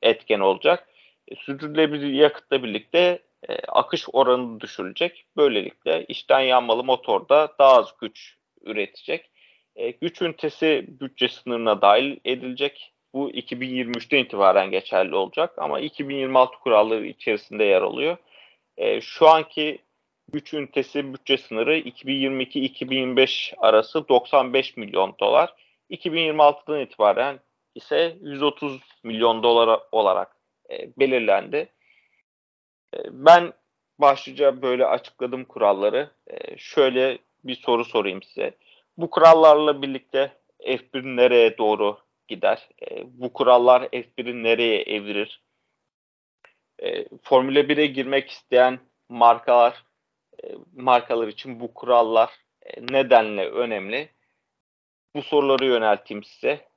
etken olacak. E, sürdürülebilir yakıtla birlikte e, akış oranı düşürülecek. Böylelikle içten yanmalı motorda daha az güç üretecek. E, güç ünitesi bütçe sınırına dahil edilecek. Bu 2023'ten itibaren geçerli olacak ama 2026 kuralları içerisinde yer alıyor. E, şu anki güç ünitesi bütçe sınırı 2022-2025 arası 95 milyon dolar. 2026'dan itibaren ise 130 milyon dolar olarak belirlendi. E, ben başlıca böyle açıkladım kuralları. E, şöyle bir soru sorayım size. Bu kurallarla birlikte F1 nereye doğru gider? E, bu kurallar F1'i nereye evirir? Formula 1'e girmek isteyen markalar markalar için bu kurallar nedenle önemli? Bu soruları yönelteyim size.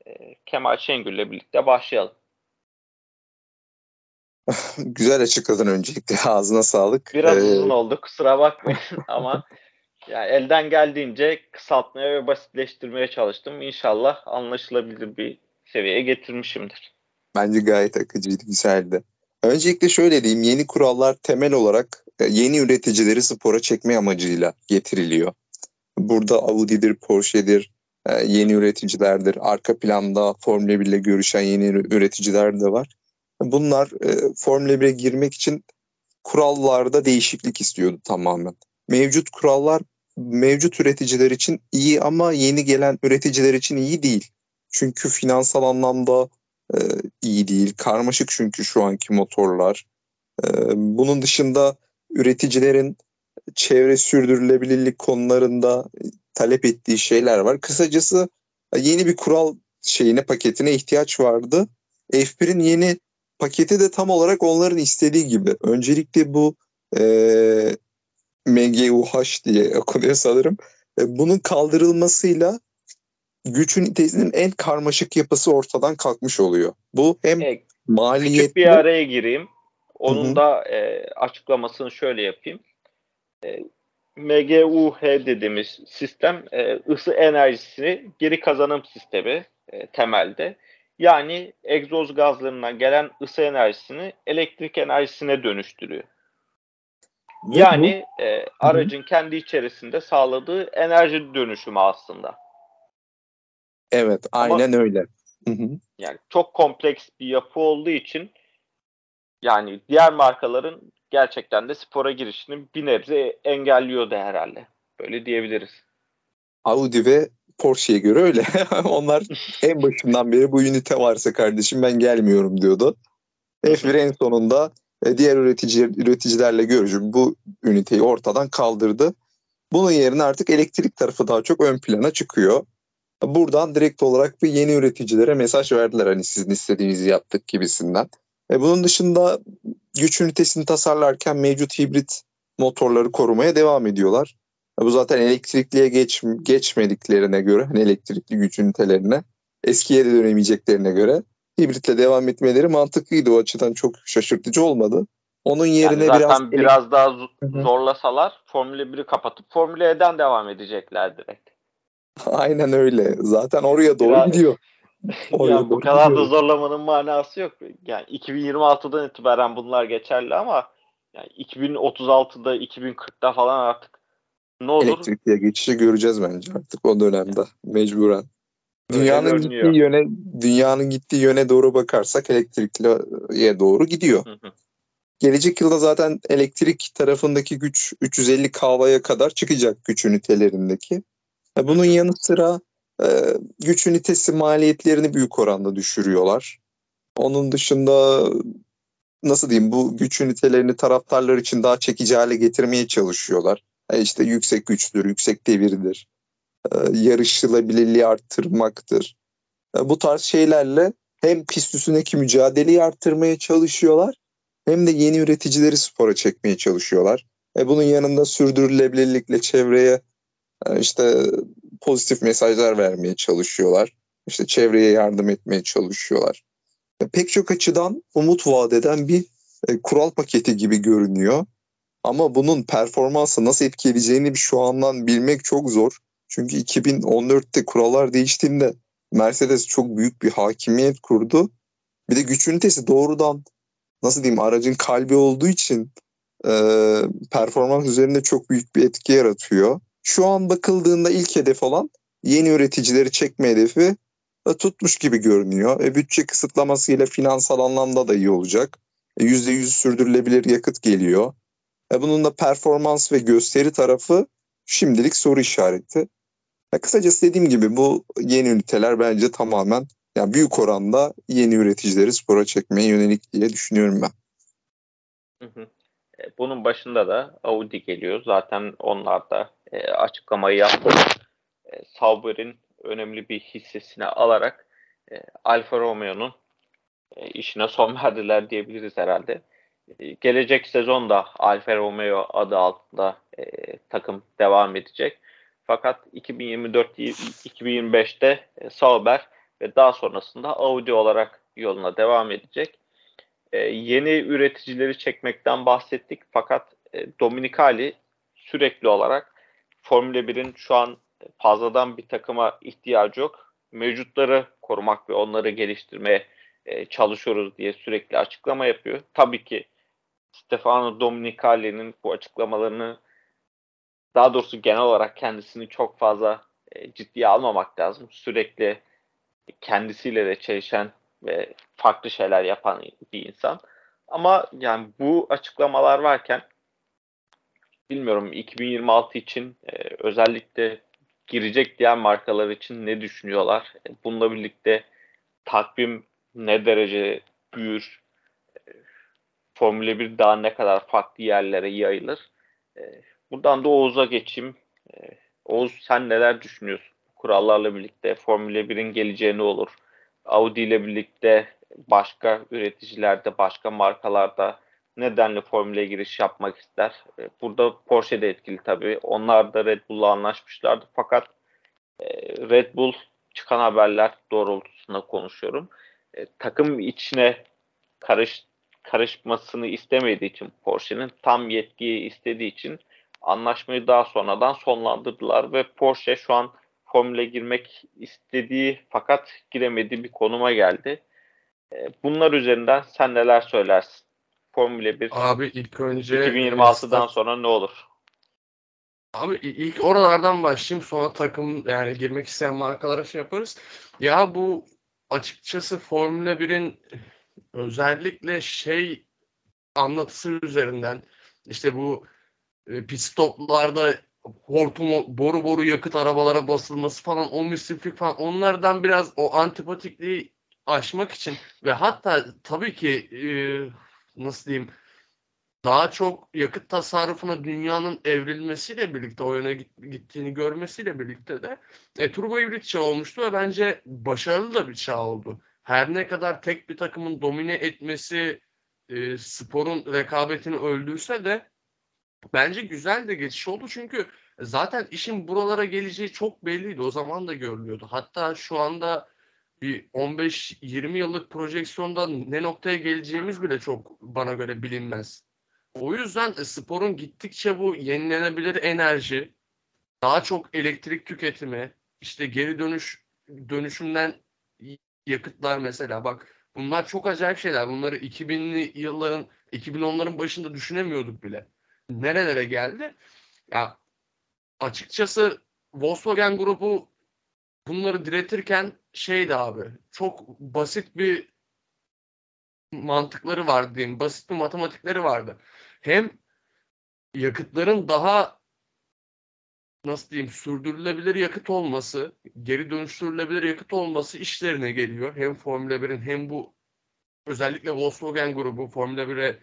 Kemal Şengül ile birlikte başlayalım. Güzel açıkladın öncelikle. Ağzına sağlık. Biraz ee... uzun oldu kusura bakmayın ama yani elden geldiğince kısaltmaya ve basitleştirmeye çalıştım. İnşallah anlaşılabilir bir seviyeye getirmişimdir. Bence gayet akıcıydı, güzeldi. Öncelikle şöyle diyeyim, yeni kurallar temel olarak e, yeni üreticileri spora çekme amacıyla getiriliyor. Burada Audi'dir, Porsche'dir, e, yeni üreticilerdir. Arka planda Formula 1 ile görüşen yeni üreticiler de var. Bunlar e, Formula 1'e girmek için kurallarda değişiklik istiyordu tamamen. Mevcut kurallar mevcut üreticiler için iyi ama yeni gelen üreticiler için iyi değil. Çünkü finansal anlamda e, iyi değil. Karmaşık çünkü şu anki motorlar. E, bunun dışında üreticilerin çevre sürdürülebilirlik konularında talep ettiği şeyler var. Kısacası yeni bir kural şeyine paketine ihtiyaç vardı. F1'in yeni paketi de tam olarak onların istediği gibi. Öncelikle bu e, MGUH diye okunuyor sanırım. E, bunun kaldırılmasıyla güç ünitesinin en karmaşık yapısı ortadan kalkmış oluyor. Bu hem e, maliyetli... Küçük bir araya gireyim. Onun Hı-hı. da e, açıklamasını şöyle yapayım. E, MGUH dediğimiz sistem e, ısı enerjisini geri kazanım sistemi e, temelde. Yani egzoz gazlarından gelen ısı enerjisini elektrik enerjisine dönüştürüyor. Yani e, aracın kendi içerisinde sağladığı enerji dönüşümü aslında. Evet, aynen Ama, öyle. Yani çok kompleks bir yapı olduğu için yani diğer markaların gerçekten de spora girişini bir nebze engelliyordu herhalde. Böyle diyebiliriz. Audi ve Porsche'ye göre öyle. Onlar en başından beri bu ünite varsa kardeşim ben gelmiyorum diyordu. F1 en sonunda e, diğer üretici, üreticilerle görüşüp bu üniteyi ortadan kaldırdı. Bunun yerine artık elektrik tarafı daha çok ön plana çıkıyor. Buradan direkt olarak bir yeni üreticilere mesaj verdiler hani sizin istediğinizi yaptık gibisinden. E bunun dışında güç ünitesini tasarlarken mevcut hibrit motorları korumaya devam ediyorlar. Bu zaten elektrikliye geç, geçmediklerine göre hani elektrikli güç ünitelerine eskiye de dönemeyeceklerine göre hibritle devam etmeleri mantıklıydı. O açıdan çok şaşırtıcı olmadı. Onun yerine yani zaten biraz biraz daha zorlasalar Formula 1'i kapatıp Formula E'den devam edecekler direkt. Aynen öyle. Zaten oraya doğru biraz... gidiyor. Oraya ya bu kadar gidiyor. da zorlamanın manası yok. Yani 2026'dan itibaren bunlar geçerli ama yani 2036'da 2040'da falan artık ne olur? Elektrikliye geçişi göreceğiz bence artık o dönemde mecburen. Dünyanın gittiği yöne dünyanın gittiği yöne doğru bakarsak elektrikliye doğru gidiyor. Gelecek yılda zaten elektrik tarafındaki güç 350 kV'ya kadar çıkacak güç ünitelerindeki. E, bunun yanı sıra e, güç ünitesi maliyetlerini büyük oranda düşürüyorlar. Onun dışında nasıl diyeyim bu güç ünitelerini taraftarlar için daha çekici hale getirmeye çalışıyorlar. E, işte yüksek güçtür, yüksek devirdir e, yarışılabilirliği arttırmaktır. E, bu tarz şeylerle hem pist üstündeki mücadeleyi arttırmaya çalışıyorlar hem de yeni üreticileri spora çekmeye çalışıyorlar. E bunun yanında sürdürülebilirlikle çevreye işte pozitif mesajlar vermeye çalışıyorlar. İşte çevreye yardım etmeye çalışıyorlar. Pek çok açıdan umut vaat eden bir kural paketi gibi görünüyor. Ama bunun performansı nasıl etkileyeceğini şu andan bilmek çok zor. Çünkü 2014'te kurallar değiştiğinde Mercedes çok büyük bir hakimiyet kurdu. Bir de güç ünitesi doğrudan nasıl diyeyim aracın kalbi olduğu için e, performans üzerinde çok büyük bir etki yaratıyor. Şu an bakıldığında ilk hedef olan yeni üreticileri çekme hedefi e, tutmuş gibi görünüyor. E, bütçe kısıtlamasıyla finansal anlamda da iyi olacak. E, %100 sürdürülebilir yakıt geliyor. Bunun da performans ve gösteri tarafı şimdilik soru işareti. Ya kısacası dediğim gibi bu yeni üniteler bence tamamen yani büyük oranda yeni üreticileri spora çekmeye yönelik diye düşünüyorum ben. E, bunun başında da Audi geliyor. Zaten onlar da e, açıklamayı yaptı. E, Sauber'in önemli bir hissesini alarak Alfa Romeo'nun işine son verdiler diyebiliriz herhalde. E, gelecek sezonda Alfa Romeo adı altında e, takım devam edecek. Fakat 2024-2025'te e, Sauber ve daha sonrasında Audi olarak yoluna devam edecek. E, yeni üreticileri çekmekten bahsettik fakat e, Dominicali sürekli olarak Formula 1'in şu an fazladan bir takıma ihtiyacı yok. Mevcutları korumak ve onları geliştirmeye e, çalışıyoruz diye sürekli açıklama yapıyor. Tabii ki Stefano Dominicali'nin bu açıklamalarını daha doğrusu genel olarak kendisini çok fazla e, ciddiye almamak lazım. Sürekli kendisiyle de çelişen ve farklı şeyler yapan bir insan. Ama yani bu açıklamalar varken bilmiyorum 2026 için e, özellikle girecek diğer markalar için ne düşünüyorlar? E, bununla birlikte takvim ne derece büyür? Formula 1 daha ne kadar farklı yerlere yayılır? E, buradan da Oğuz'a geçeyim. E, Oğuz sen neler düşünüyorsun? Kurallarla birlikte Formula 1'in geleceği ne olur? Audi ile birlikte başka üreticilerde, başka markalarda nedenle Formüla'ya giriş yapmak ister. E, burada Porsche de etkili tabii. Onlar da Red Bull'la anlaşmışlardı. Fakat e, Red Bull çıkan haberler doğrultusunda konuşuyorum. E, takım içine karış karışmasını istemediği için Porsche'nin tam yetkiyi istediği için anlaşmayı daha sonradan sonlandırdılar ve Porsche şu an Formüle girmek istediği fakat giremediği bir konuma geldi. Bunlar üzerinden sen neler söylersin? Formula 1 Abi ilk önce 2026'dan sonra ne olur? Abi ilk oralardan başlayayım sonra takım yani girmek isteyen markalara şey yaparız. Ya bu açıkçası Formula 1'in özellikle şey anlatısı üzerinden işte bu e, pit stoplarda hortum boru boru yakıt arabalara basılması falan o müsriflik falan onlardan biraz o antipatikliği aşmak için ve hatta tabii ki e, nasıl diyeyim daha çok yakıt tasarrufuna dünyanın evrilmesiyle birlikte o yöne gittiğini görmesiyle birlikte de e, turbo hibrit çağ olmuştu ve bence başarılı da bir çağ oldu. Her ne kadar tek bir takımın domine etmesi e, sporun rekabetini öldürse de bence güzel de geçiş oldu çünkü zaten işin buralara geleceği çok belliydi. O zaman da görülüyordu. Hatta şu anda bir 15-20 yıllık projeksiyonda ne noktaya geleceğimiz bile çok bana göre bilinmez. O yüzden sporun gittikçe bu yenilenebilir enerji, daha çok elektrik tüketimi, işte geri dönüş dönüşümden yakıtlar mesela bak bunlar çok acayip şeyler. Bunları 2000'li yılların 2010'ların başında düşünemiyorduk bile. Nerelere geldi? Ya açıkçası Volkswagen grubu bunları diretirken şeydi abi çok basit bir mantıkları vardı diyeyim. Basit bir matematikleri vardı. Hem yakıtların daha nasıl diyeyim sürdürülebilir yakıt olması, geri dönüştürülebilir yakıt olması işlerine geliyor. Hem Formula 1'in hem bu özellikle Volkswagen grubu Formula 1'e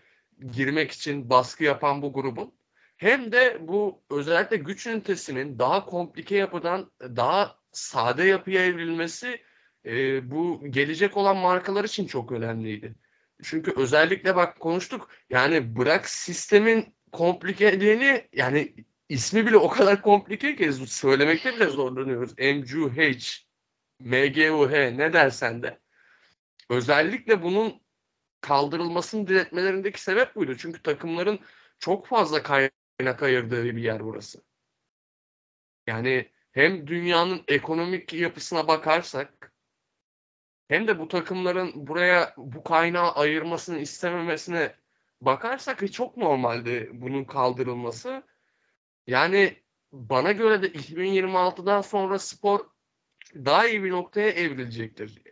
girmek için baskı yapan bu grubun hem de bu özellikle güç ünitesinin daha komplike yapıdan daha sade yapıya evrilmesi e, bu gelecek olan markalar için çok önemliydi. Çünkü özellikle bak konuştuk yani bırak sistemin komplikeliğini yani ismi bile o kadar komplike ki söylemekte bile zorlanıyoruz. MGUH, MGUH ne dersen de. Özellikle bunun kaldırılmasını diretmelerindeki sebep buydu. Çünkü takımların çok fazla kaynak ayırdığı bir yer burası. Yani hem dünyanın ekonomik yapısına bakarsak hem de bu takımların buraya bu kaynağı ayırmasını istememesine bakarsak çok normaldi bunun kaldırılması. Yani bana göre de 2026'dan sonra spor daha iyi bir noktaya evrilecektir.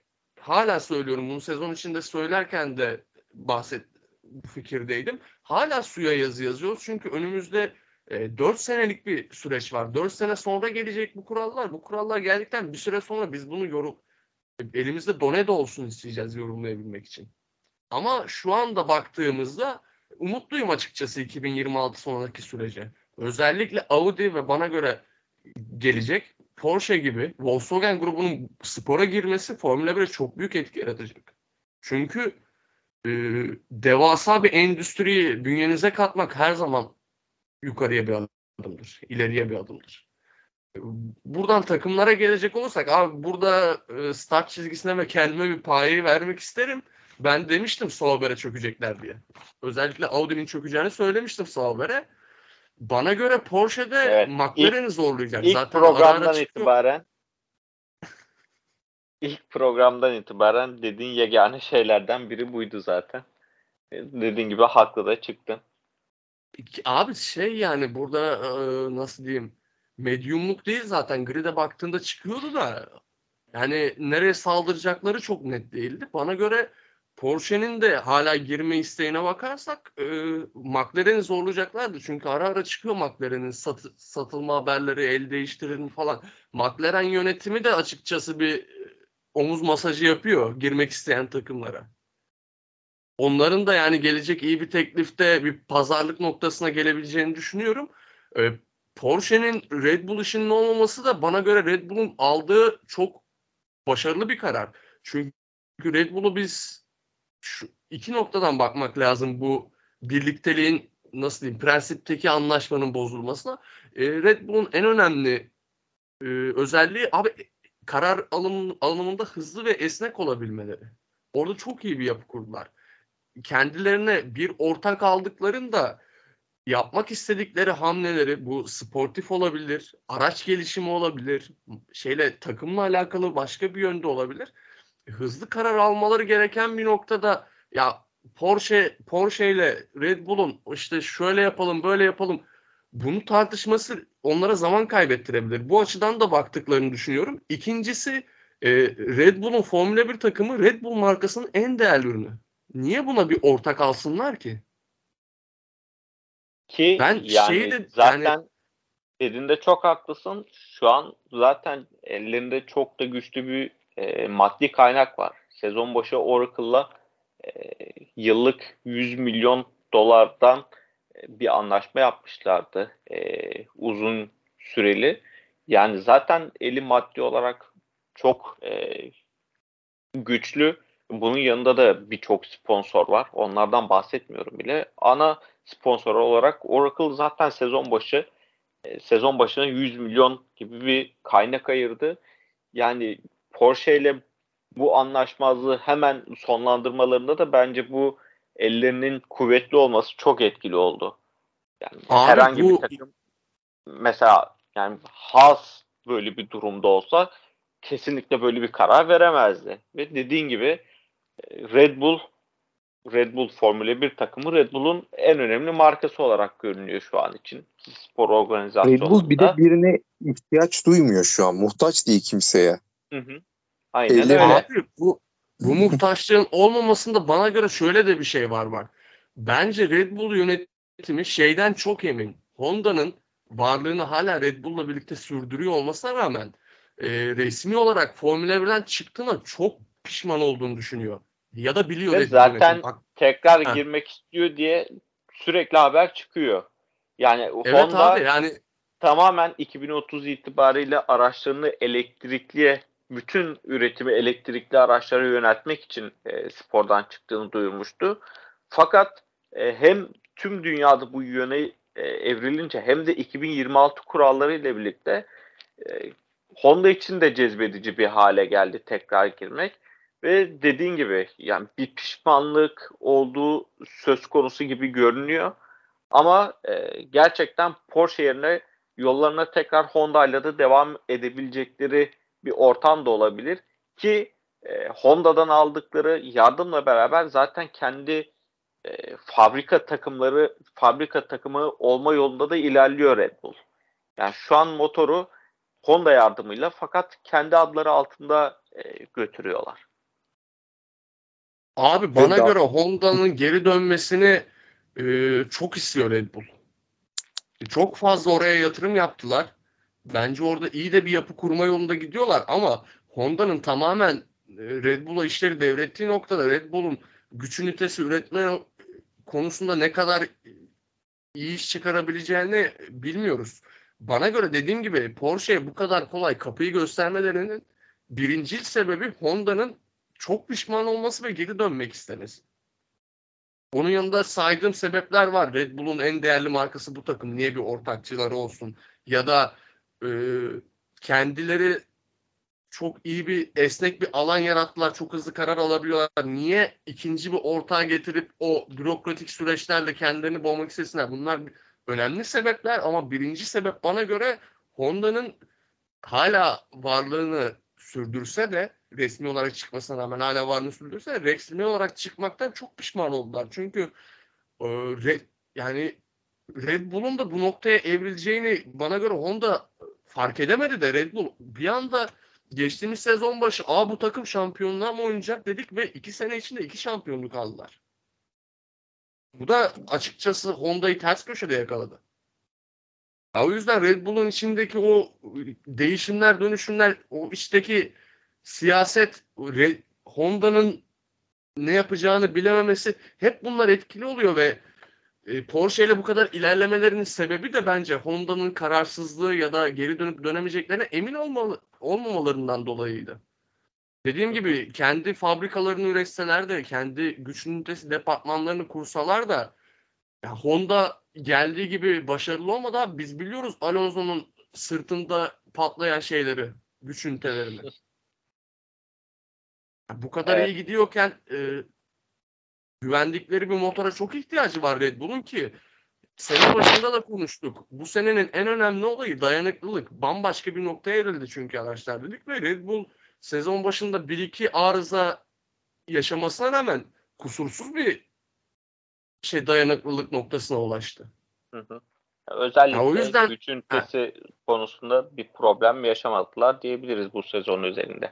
Hala söylüyorum bunu sezon içinde söylerken de bahset bu fikirdeydim. Hala suya yazı yazıyoruz çünkü önümüzde e, 4 senelik bir süreç var. 4 sene sonra gelecek bu kurallar. Bu kurallar geldikten bir süre sonra biz bunu yorum elimizde done de olsun isteyeceğiz yorumlayabilmek için. Ama şu anda baktığımızda umutluyum açıkçası 2026 sonraki sürece. Özellikle Audi ve bana göre gelecek Porsche gibi Volkswagen grubunun spora girmesi Formula 1'e çok büyük etki yaratacak. Çünkü e, devasa bir endüstriyi bünyenize katmak her zaman yukarıya bir adımdır, ileriye bir adımdır. Buradan takımlara gelecek olursak abi burada e, start çizgisine ve kendime bir payı vermek isterim. Ben demiştim Sauber'e çökecekler diye. Özellikle Audi'nin çökeceğini söylemiştim Sauber'e. Bana göre Porsche'de Evet, McLaren'i zorlayacak. İlk Zaten programdan itibaren ilk programdan itibaren dediğin yegane şeylerden biri buydu zaten. E, Dediğin gibi haklı da çıktın. Abi şey yani burada e, nasıl diyeyim medyumluk değil zaten grid'e baktığında çıkıyordu da yani nereye saldıracakları çok net değildi. Bana göre Porsche'nin de hala girme isteğine bakarsak e, McLaren'i zorlayacaklardı. Çünkü ara ara çıkıyor McLaren'in satı- satılma haberleri, el değiştirin falan. McLaren yönetimi de açıkçası bir e, omuz masajı yapıyor girmek isteyen takımlara. Onların da yani gelecek iyi bir teklifte bir pazarlık noktasına gelebileceğini düşünüyorum. Ee, Porsche'nin Red Bull işinin olmaması da bana göre Red Bull'un aldığı çok başarılı bir karar. Çünkü Red Bull'u biz şu iki noktadan bakmak lazım bu birlikteliğin nasıl diyeyim prensipteki anlaşmanın bozulmasına. Ee, Red Bull'un en önemli e, özelliği abi karar alım, alımında hızlı ve esnek olabilmeleri. Orada çok iyi bir yapı kurdular kendilerine bir ortak aldıklarında yapmak istedikleri hamleleri bu sportif olabilir, araç gelişimi olabilir, şeyle takımla alakalı başka bir yönde olabilir. Hızlı karar almaları gereken bir noktada ya Porsche Porsche ile Red Bull'un işte şöyle yapalım, böyle yapalım bunu tartışması onlara zaman kaybettirebilir. Bu açıdan da baktıklarını düşünüyorum. İkincisi e, Red Bull'un Formula 1 takımı Red Bull markasının en değerli ürünü. Niye buna bir ortak alsınlar ki? Ki Ben yani şeyi de- zaten yani- dediğinde çok haklısın. Şu an zaten ellerinde çok da güçlü bir e, maddi kaynak var. Sezon başı Oracle'la e, yıllık 100 milyon dolardan e, bir anlaşma yapmışlardı. E, uzun süreli. Yani zaten eli maddi olarak çok e, güçlü. Bunun yanında da birçok sponsor var. Onlardan bahsetmiyorum bile. Ana sponsor olarak Oracle zaten sezon başı e, sezon başına 100 milyon gibi bir kaynak ayırdı. Yani Porsche ile bu anlaşmazlığı hemen sonlandırmalarında da bence bu ellerinin kuvvetli olması çok etkili oldu. Yani Abi herhangi bu- bir takım mesela yani Haas böyle bir durumda olsa kesinlikle böyle bir karar veremezdi. Ve dediğin gibi e, Red Bull Red Bull Formula 1 takımı Red Bull'un en önemli markası olarak görünüyor şu an için. Spor Red organizasyonunda. Bull bir de birine ihtiyaç duymuyor şu an. Muhtaç değil kimseye. Hı hı. Aynen Elli- öyle. Abi bu bu muhtaçlığın olmamasında bana göre şöyle de bir şey var bak. Bence Red Bull yönetimi şeyden çok emin. Honda'nın varlığını hala Red Bull'la birlikte sürdürüyor olmasına rağmen e, resmi olarak Formula 1'den çıktığına çok pişman olduğunu düşünüyor. Ya da biliyor Ve Red Bull zaten. Bak, Tekrar Ha. girmek istiyor diye sürekli haber çıkıyor. Yani evet Honda abi yani tamamen 2030 itibariyle araçlarını elektrikliye bütün üretimi elektrikli araçlara yöneltmek için e, spordan çıktığını duyurmuştu. Fakat e, hem tüm dünyada bu yöne e, evrilince hem de 2026 kuralları ile birlikte e, Honda için de cezbedici bir hale geldi tekrar girmek. Ve dediğin gibi yani bir pişmanlık olduğu söz konusu gibi görünüyor. Ama e, gerçekten Porsche yerine yollarına tekrar Honda ile de devam edebilecekleri bir ortam da olabilir. Ki e, Honda'dan aldıkları yardımla beraber zaten kendi e, fabrika takımları, fabrika takımı olma yolunda da ilerliyor Red Bull. Yani şu an motoru Honda yardımıyla fakat kendi adları altında e, götürüyorlar. Abi bana daha- göre Honda'nın geri dönmesini e, çok istiyor Red Bull. Çok fazla oraya yatırım yaptılar. Bence orada iyi de bir yapı kurma yolunda gidiyorlar ama Honda'nın tamamen e, Red Bull'a işleri devrettiği noktada Red Bull'un güç ünitesi üretme konusunda ne kadar iyi iş çıkarabileceğini bilmiyoruz. Bana göre dediğim gibi Porsche'ye bu kadar kolay kapıyı göstermelerinin birincil sebebi Honda'nın çok pişman olması ve geri dönmek istemesi. Onun yanında saydığım sebepler var. Red Bull'un en değerli markası bu takım. Niye bir ortakçıları olsun? Ya da e, kendileri çok iyi bir esnek bir alan yarattılar. Çok hızlı karar alabiliyorlar. Niye ikinci bir ortağı getirip o bürokratik süreçlerle kendilerini boğmak istesinler? Bunlar önemli sebepler ama birinci sebep bana göre Honda'nın hala varlığını sürdürse de resmi olarak çıkmasına rağmen hala varlığını sürdürse de resmi olarak çıkmaktan çok pişman oldular. Çünkü e, Red, yani Red Bull'un da bu noktaya evrileceğini bana göre Honda fark edemedi de Red Bull bir anda geçtiğimiz sezon başı Aa bu takım şampiyonluğa mı oynayacak dedik ve iki sene içinde iki şampiyonluk aldılar. Bu da açıkçası Honda'yı ters köşede yakaladı. Ya o yüzden Red Bull'un içindeki o değişimler, dönüşümler, o içteki siyaset, Honda'nın ne yapacağını bilememesi hep bunlar etkili oluyor ve e, Porsche ile bu kadar ilerlemelerinin sebebi de bence Honda'nın kararsızlığı ya da geri dönüp dönemeyeceklerine emin olmalı, olmamalarından dolayıydı. Dediğim gibi kendi fabrikalarını üretseler de kendi güç ünitesi departmanlarını kursalar da ya Honda geldiği gibi başarılı olmadı. Biz biliyoruz Alonso'nun sırtında patlayan şeyleri, güç ünitelerini. Ya bu kadar Evet. iyi gidiyorken e, güvendikleri bir motora çok ihtiyacı var Red Bull'un ki sene başında da konuştuk. Bu senenin en önemli olayı dayanıklılık. Bambaşka bir noktaya evrildi çünkü araçlar dedik ve Red Bull sezon başında 1-2 arıza yaşamasına rağmen kusursuz bir şey dayanıklılık noktasına ulaştı. Hı hı. Özellikle Ya o yüzden- güç ünitesi konusunda bir problem yaşamadılar diyebiliriz bu sezon üzerinde.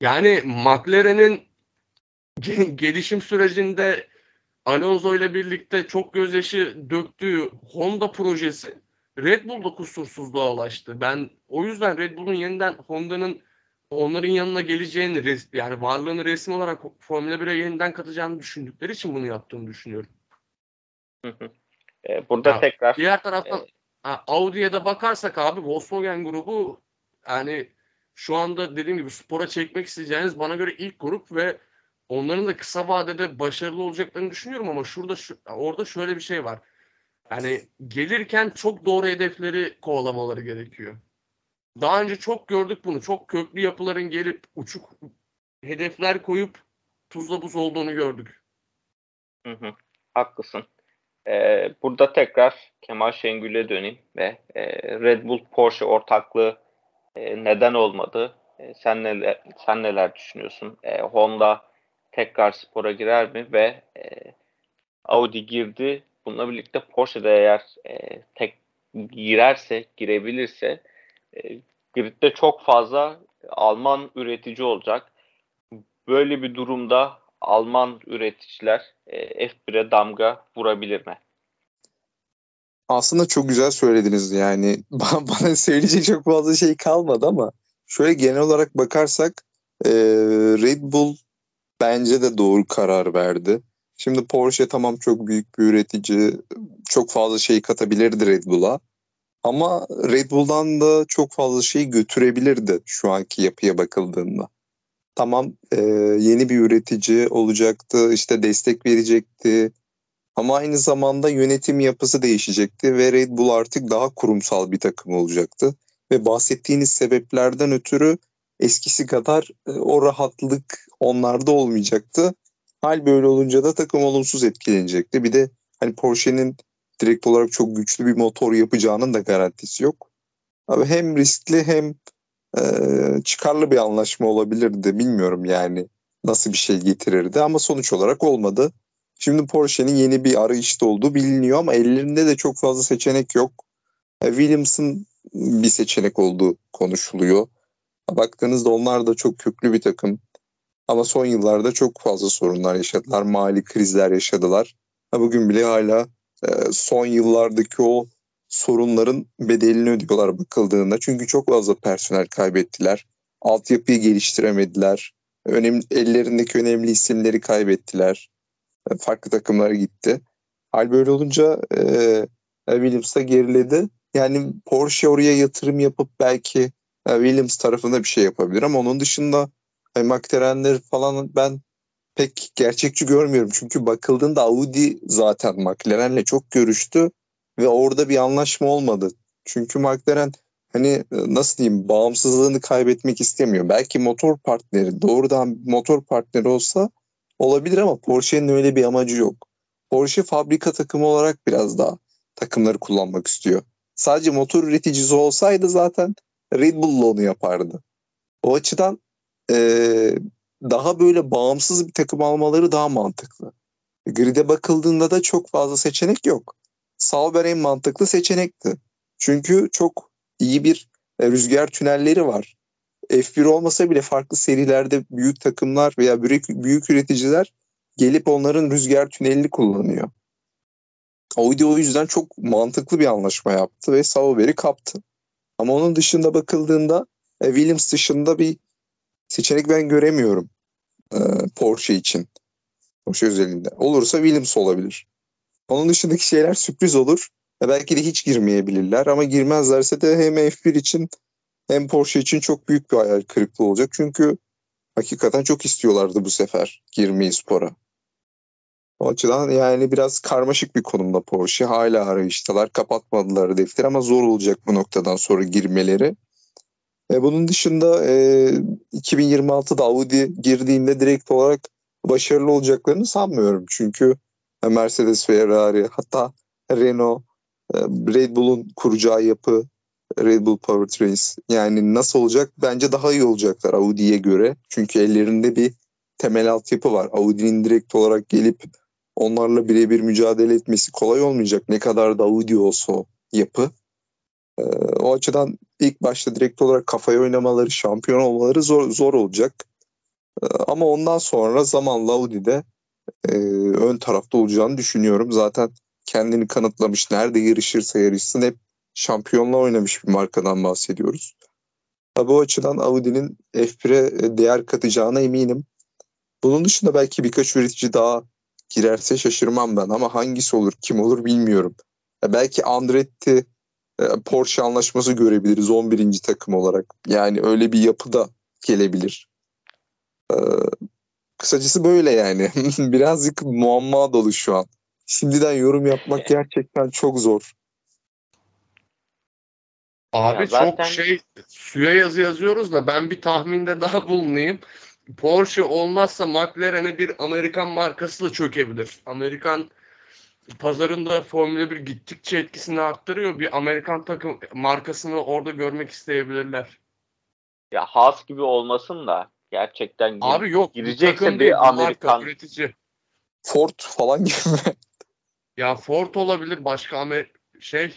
Yani McLaren'in gelişim sürecinde Alonso ile birlikte çok gözyaşı döktüğü Honda projesi Red Bull'da kusursuzluğa ulaştı. Ben o yüzden Red Bull'un yeniden Honda'nın onların yanına geleceğini res- yani varlığını resmi olarak Formula 1'e yeniden katacağını düşündükleri için bunu yaptığını düşünüyorum. Hı hı. Ee, Burada Ya, tekrar Diğer taraftan ha, Audi'ye de bakarsak abi Volkswagen grubu yani şu anda dediğim gibi spora çekmek isteyeceğiniz bana göre ilk grup ve onların da kısa vadede başarılı olacaklarını düşünüyorum ama şurada şu, orada şöyle bir şey var. Yani gelirken çok doğru hedefleri kovalamaları gerekiyor. Daha önce çok gördük bunu. Çok köklü yapıların gelip uçuk hedefler koyup tuzla buz olduğunu gördük. Hı hı, haklısın. Ee, burada tekrar Kemal Şengül'e döneyim ve e, Red Bull Porsche ortaklığı e, neden olmadı? E, sen neler sen neler düşünüyorsun? E, Honda tekrar spora girer mi ve e, Audi girdi. Bununla birlikte Porsche de eğer e, tek girerse, girebilirse e, gridde çok fazla Alman üretici olacak. Böyle bir durumda Alman üreticiler e, F1'e damga vurabilir mi? Aslında çok güzel söylediniz yani. Ba- Bana söyleyecek çok fazla şey kalmadı ama şöyle genel olarak bakarsak e, Red Bull bence de doğru karar verdi. Şimdi Porsche tamam çok büyük bir üretici, çok fazla şey katabilirdi Red Bull'a. Ama Red Bull'dan da çok fazla şey götürebilirdi şu anki yapıya bakıldığında. Tamam e, yeni bir üretici olacaktı, işte destek verecekti. Ama aynı zamanda yönetim yapısı değişecekti ve Red Bull artık daha kurumsal bir takım olacaktı. Ve bahsettiğiniz sebeplerden ötürü eskisi kadar e, o rahatlık onlarda olmayacaktı. Hal böyle olunca da takım olumsuz etkilenecekti. Bir de hani Porsche'nin direkt olarak çok güçlü bir motor yapacağının da garantisi yok. Abi hem riskli hem e, çıkarlı bir anlaşma olabilirdi. Bilmiyorum yani nasıl bir şey getirirdi ama sonuç olarak olmadı. Şimdi Porsche'nin yeni bir arayışta olduğu biliniyor ama ellerinde de çok fazla seçenek yok. E, Williams'ın bir seçenek olduğu konuşuluyor. Baktığınızda onlar da çok köklü bir takım. Ama son yıllarda çok fazla sorunlar yaşadılar. Mali krizler yaşadılar. Bugün bile hala e, son yıllardaki o sorunların bedelini ödüyorlar bakıldığında. Çünkü çok fazla personel kaybettiler. Altyapıyı geliştiremediler. Önemli, ellerindeki önemli isimleri kaybettiler. E, farklı takımlara gitti. Hal böyle olunca e, Williams geriledi. Yani Porsche oraya yatırım yapıp belki Williams tarafında bir şey yapabilir ama onun dışında e, McLaren'leri falan ben pek gerçekçi görmüyorum. Çünkü bakıldığında Audi zaten McLaren'le çok görüştü ve orada bir anlaşma olmadı. Çünkü McLaren hani e, nasıl diyeyim bağımsızlığını kaybetmek istemiyor. Belki motor partneri doğrudan motor partneri olsa olabilir ama Porsche'nin öyle bir amacı yok. Porsche fabrika takımı olarak biraz daha takımları kullanmak istiyor. Sadece motor üreticisi olsaydı zaten Red Bull'la onu yapardı. O açıdan ee, daha böyle bağımsız bir takım almaları daha mantıklı. Grid'e bakıldığında da çok fazla seçenek yok. Sauber en mantıklı seçenekti. Çünkü çok iyi bir e, rüzgar tünelleri var. F1 olmasa bile farklı serilerde büyük takımlar veya büyük, büyük üreticiler gelip onların rüzgar tünelini kullanıyor. Audi o yüzden çok mantıklı bir anlaşma yaptı ve Sauber'i kaptı. Ama onun dışında bakıldığında e, Williams dışında bir seçenek ben göremiyorum e, Porsche için. Porsche özelinde. Olursa Williams olabilir. Onun dışındaki şeyler sürpriz olur. E, belki de hiç girmeyebilirler ama girmezlerse de hem F1 için hem Porsche için çok büyük bir hayal kırıklığı olacak. Çünkü hakikaten çok istiyorlardı bu sefer girmeyi spora. O açıdan yani biraz karmaşık bir konumda Porsche. Hala arayıştalar. Kapatmadılar defteri ama zor olacak bu noktadan sonra girmeleri. E, bunun dışında e, 2026'da Audi girdiğinde direkt olarak başarılı olacaklarını sanmıyorum. Çünkü Mercedes, Ferrari hatta Renault, e, Red Bull'un kuracağı yapı Red Bull Powertrains yani nasıl olacak? Bence daha iyi olacaklar Audi'ye göre. Çünkü ellerinde bir temel altyapı var. Audi'nin direkt olarak gelip onlarla birebir mücadele etmesi kolay olmayacak. Ne kadar da Audi olsa o yapı. Ee, o açıdan ilk başta direkt olarak kafaya oynamaları, şampiyon olmaları zor, zor olacak. Ee, ama ondan sonra zamanla Audi'de e, ön tarafta olacağını düşünüyorum. Zaten kendini kanıtlamış. Nerede yarışırsa yarışsın hep şampiyonla oynamış bir markadan bahsediyoruz. Tabi o açıdan Audi'nin F1'e değer katacağına eminim. Bunun dışında belki birkaç üretici daha girerse şaşırmam ben ama hangisi olur, kim olur bilmiyorum. belki Andretti e, Porsche anlaşması görebiliriz 11. takım olarak. Yani öyle bir yapı da gelebilir. Ee, kısacası böyle yani. Birazcık muamma dolu şu an. Şimdiden yorum yapmak gerçekten çok zor. Abi ya zaten... çok şey suya yazı yazıyoruz da ben bir tahminde daha bulunayım. Porsche olmazsa McLaren'e bir Amerikan markası da çökebilir. Amerikan pazarında Formula 1 gittikçe etkisini arttırıyor. Bir Amerikan takım markasını orada görmek isteyebilirler. Ya Haas gibi olmasın da gerçekten Abi yok, girecekse bir Amerikan marka, üretici. Ford falan gibi mi? Ya Ford olabilir başka Amer şey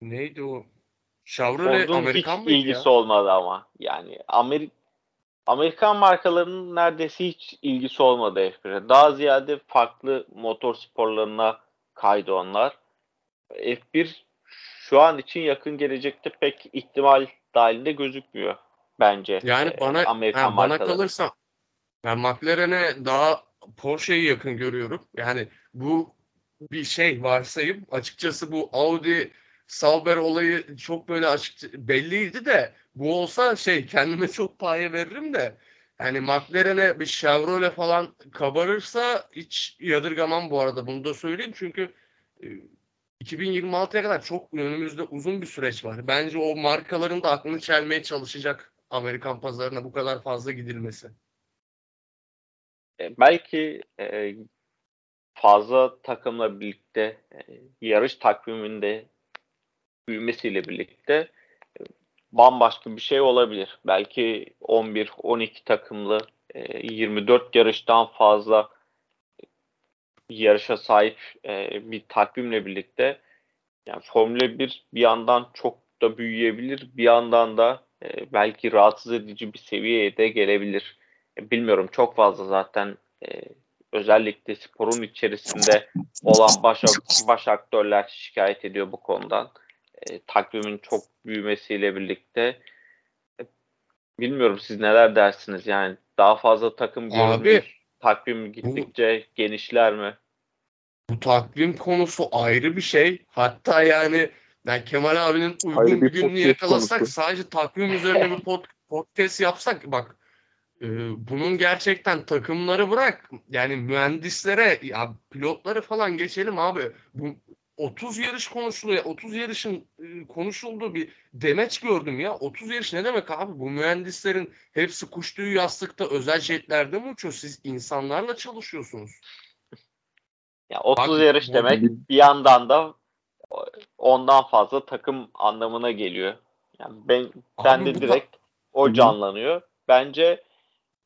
neydi o? Chevrolet Ford'un Amerikan hiç ilgisi ya? olmadı ama. Yani Amerik Amerikan markalarının neredeyse hiç ilgisi olmadı F1'e. Daha ziyade farklı motor sporlarına kaydı onlar. F1 şu an için yakın gelecekte pek ihtimal dahilinde gözükmüyor bence. Yani e, bana Amerikan yani bana kalırsa ben McLaren'e daha Porsche'yi yakın görüyorum. Yani bu bir şey varsayım. Açıkçası bu Audi Sauber olayı çok böyle açık belliydi de bu olsa şey kendime çok paye veririm de yani McLaren'e bir Chevrolet falan kabarırsa hiç yadırgamam bu arada bunu da söyleyeyim çünkü 2026'ya e, kadar çok önümüzde uzun bir süreç var. Bence o markaların da aklını çelmeye çalışacak Amerikan pazarına bu kadar fazla gidilmesi. E, belki e, fazla takımla birlikte yarış takviminde büyümesiyle birlikte bambaşka bir şey olabilir. Belki 11-12 takımlı 24 e, yarıştan fazla yarışa sahip e, bir takvimle birlikte yani Formula 1 bir yandan çok da büyüyebilir. Bir yandan da e, belki rahatsız edici bir seviyeye de gelebilir. bilmiyorum çok fazla zaten özellikle sporun içerisinde olan baş, baş aktörler şikayet ediyor bu konudan. E, takvimin çok büyümesiyle birlikte e, bilmiyorum siz neler dersiniz yani daha fazla takım görürüz. Takvim gittikçe bu, genişler mi? Bu takvim konusu ayrı bir şey. Hatta yani ben Kemal abinin uygun bir gününü yakalasak konusu. sadece takvim üzerine bir pod, podcast yapsak bak e, bunun gerçekten takımları bırak yani mühendislere ya pilotları falan geçelim abi. Bu 30 yarış konuşuluyor. 30 yarışın e, konuşulduğu bir demeç gördüm ya. 30 yarış ne demek abi? Bu mühendislerin hepsi kuş tüyü yastıkta özel jetlerde mi uçuyor? Siz insanlarla çalışıyorsunuz. Ya 30 Bak, yarış demek bir yandan da ondan fazla takım anlamına geliyor. Yani ben ben de direkt o canlanıyor. Bence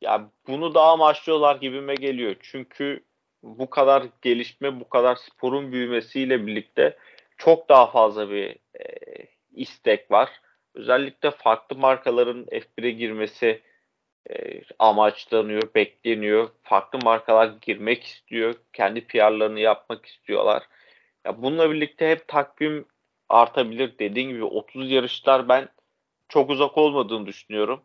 ya bunu da amaçlıyorlar gibime geliyor. Çünkü bu kadar gelişme, bu kadar sporun büyümesiyle birlikte çok daha fazla bir e, istek var. Özellikle farklı markaların F1'e girmesi e, amaçlanıyor, bekleniyor. Farklı markalar girmek istiyor. Kendi PR'larını yapmak istiyorlar. Ya bununla birlikte hep takvim artabilir. Dediğim gibi 30 yarışlar ben çok uzak olmadığını düşünüyorum.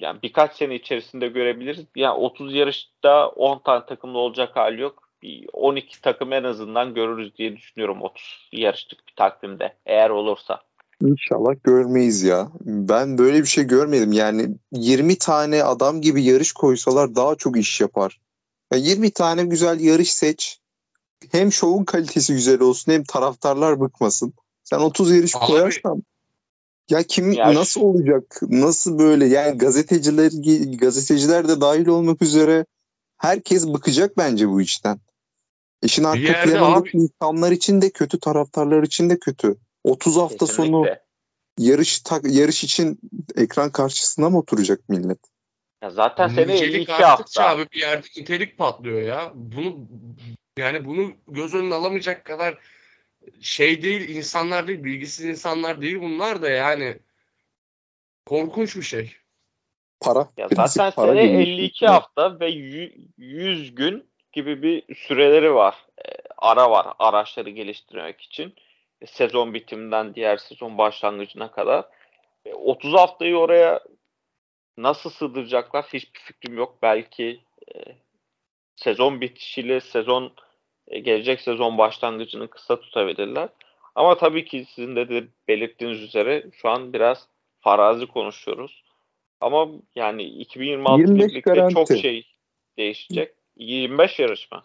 Yani birkaç sene içerisinde görebiliriz. Yani 30 yarışta 10 tane takımlı olacak hali yok. Bir 12 takım en azından görürüz diye düşünüyorum 30 yarışlık bir takvimde eğer olursa. İnşallah görmeyiz ya. Ben böyle bir şey görmedim. Yani 20 tane adam gibi yarış koysalar daha çok iş yapar. Yani 20 tane güzel yarış seç. Hem şovun kalitesi güzel olsun hem taraftarlar bıkmasın. Sen 30 yarış Abi, koyarsan ya kim ya nasıl şu... olacak? Nasıl böyle? Yani gazeteciler gazeteciler de dahil olmak üzere herkes bıkacak bence bu işten. İşin arka planındaki insanlar için de kötü, taraftarlar için de kötü. 30 hafta Kesinlikle. sonu yarış tak, yarış için ekran karşısına mı oturacak millet? Ya zaten sene 52 hafta. abi bir yerde nitelik patlıyor ya. Bunu yani bunu göz önüne alamayacak kadar şey değil insanlar değil bilgisiz insanlar değil bunlar da yani korkunç bir şey. Para. Ya zaten para sene 52 gibi. hafta ve 100 gün gibi bir süreleri var. E, ara var araçları geliştirmek için. E, sezon bitiminden diğer sezon başlangıcına kadar. 30 e, haftayı oraya nasıl sığdıracaklar hiçbir fikrim yok. Belki sezon bitişiyle sezon e, gelecek sezon başlangıcını kısa tutabilirler. Ama tabii ki sizin de, de belirttiğiniz üzere şu an biraz farazi konuşuyoruz. Ama yani 2026 birlikte çok şey değişecek. 25 yarışma.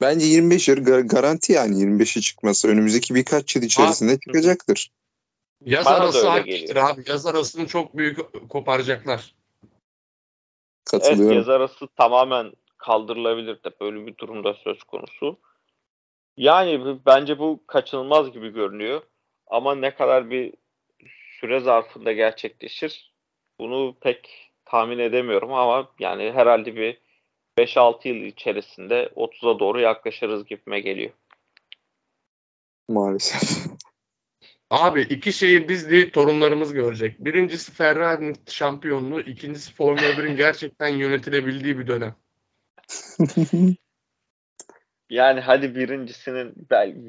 Bence 25 yarı garanti yani 25'e çıkması. Önümüzdeki birkaç yıl içerisinde abi, çıkacaktır. Yaz Bana arası hakikaten abi. Yaz arasını çok büyük koparacaklar. Katılıyorum. Evet yaz arası tamamen kaldırılabilir de böyle bir durumda söz konusu. Yani bence bu kaçınılmaz gibi görünüyor. Ama ne kadar bir süre zarfında gerçekleşir bunu pek tahmin edemiyorum ama yani herhalde bir 5-6 yıl içerisinde 30'a doğru yaklaşırız gibime geliyor. Maalesef. Abi iki şeyi biz değil torunlarımız görecek. Birincisi Ferrari'nin şampiyonluğu, ikincisi Formula 1'in gerçekten yönetilebildiği bir dönem. Yani hadi birincisinin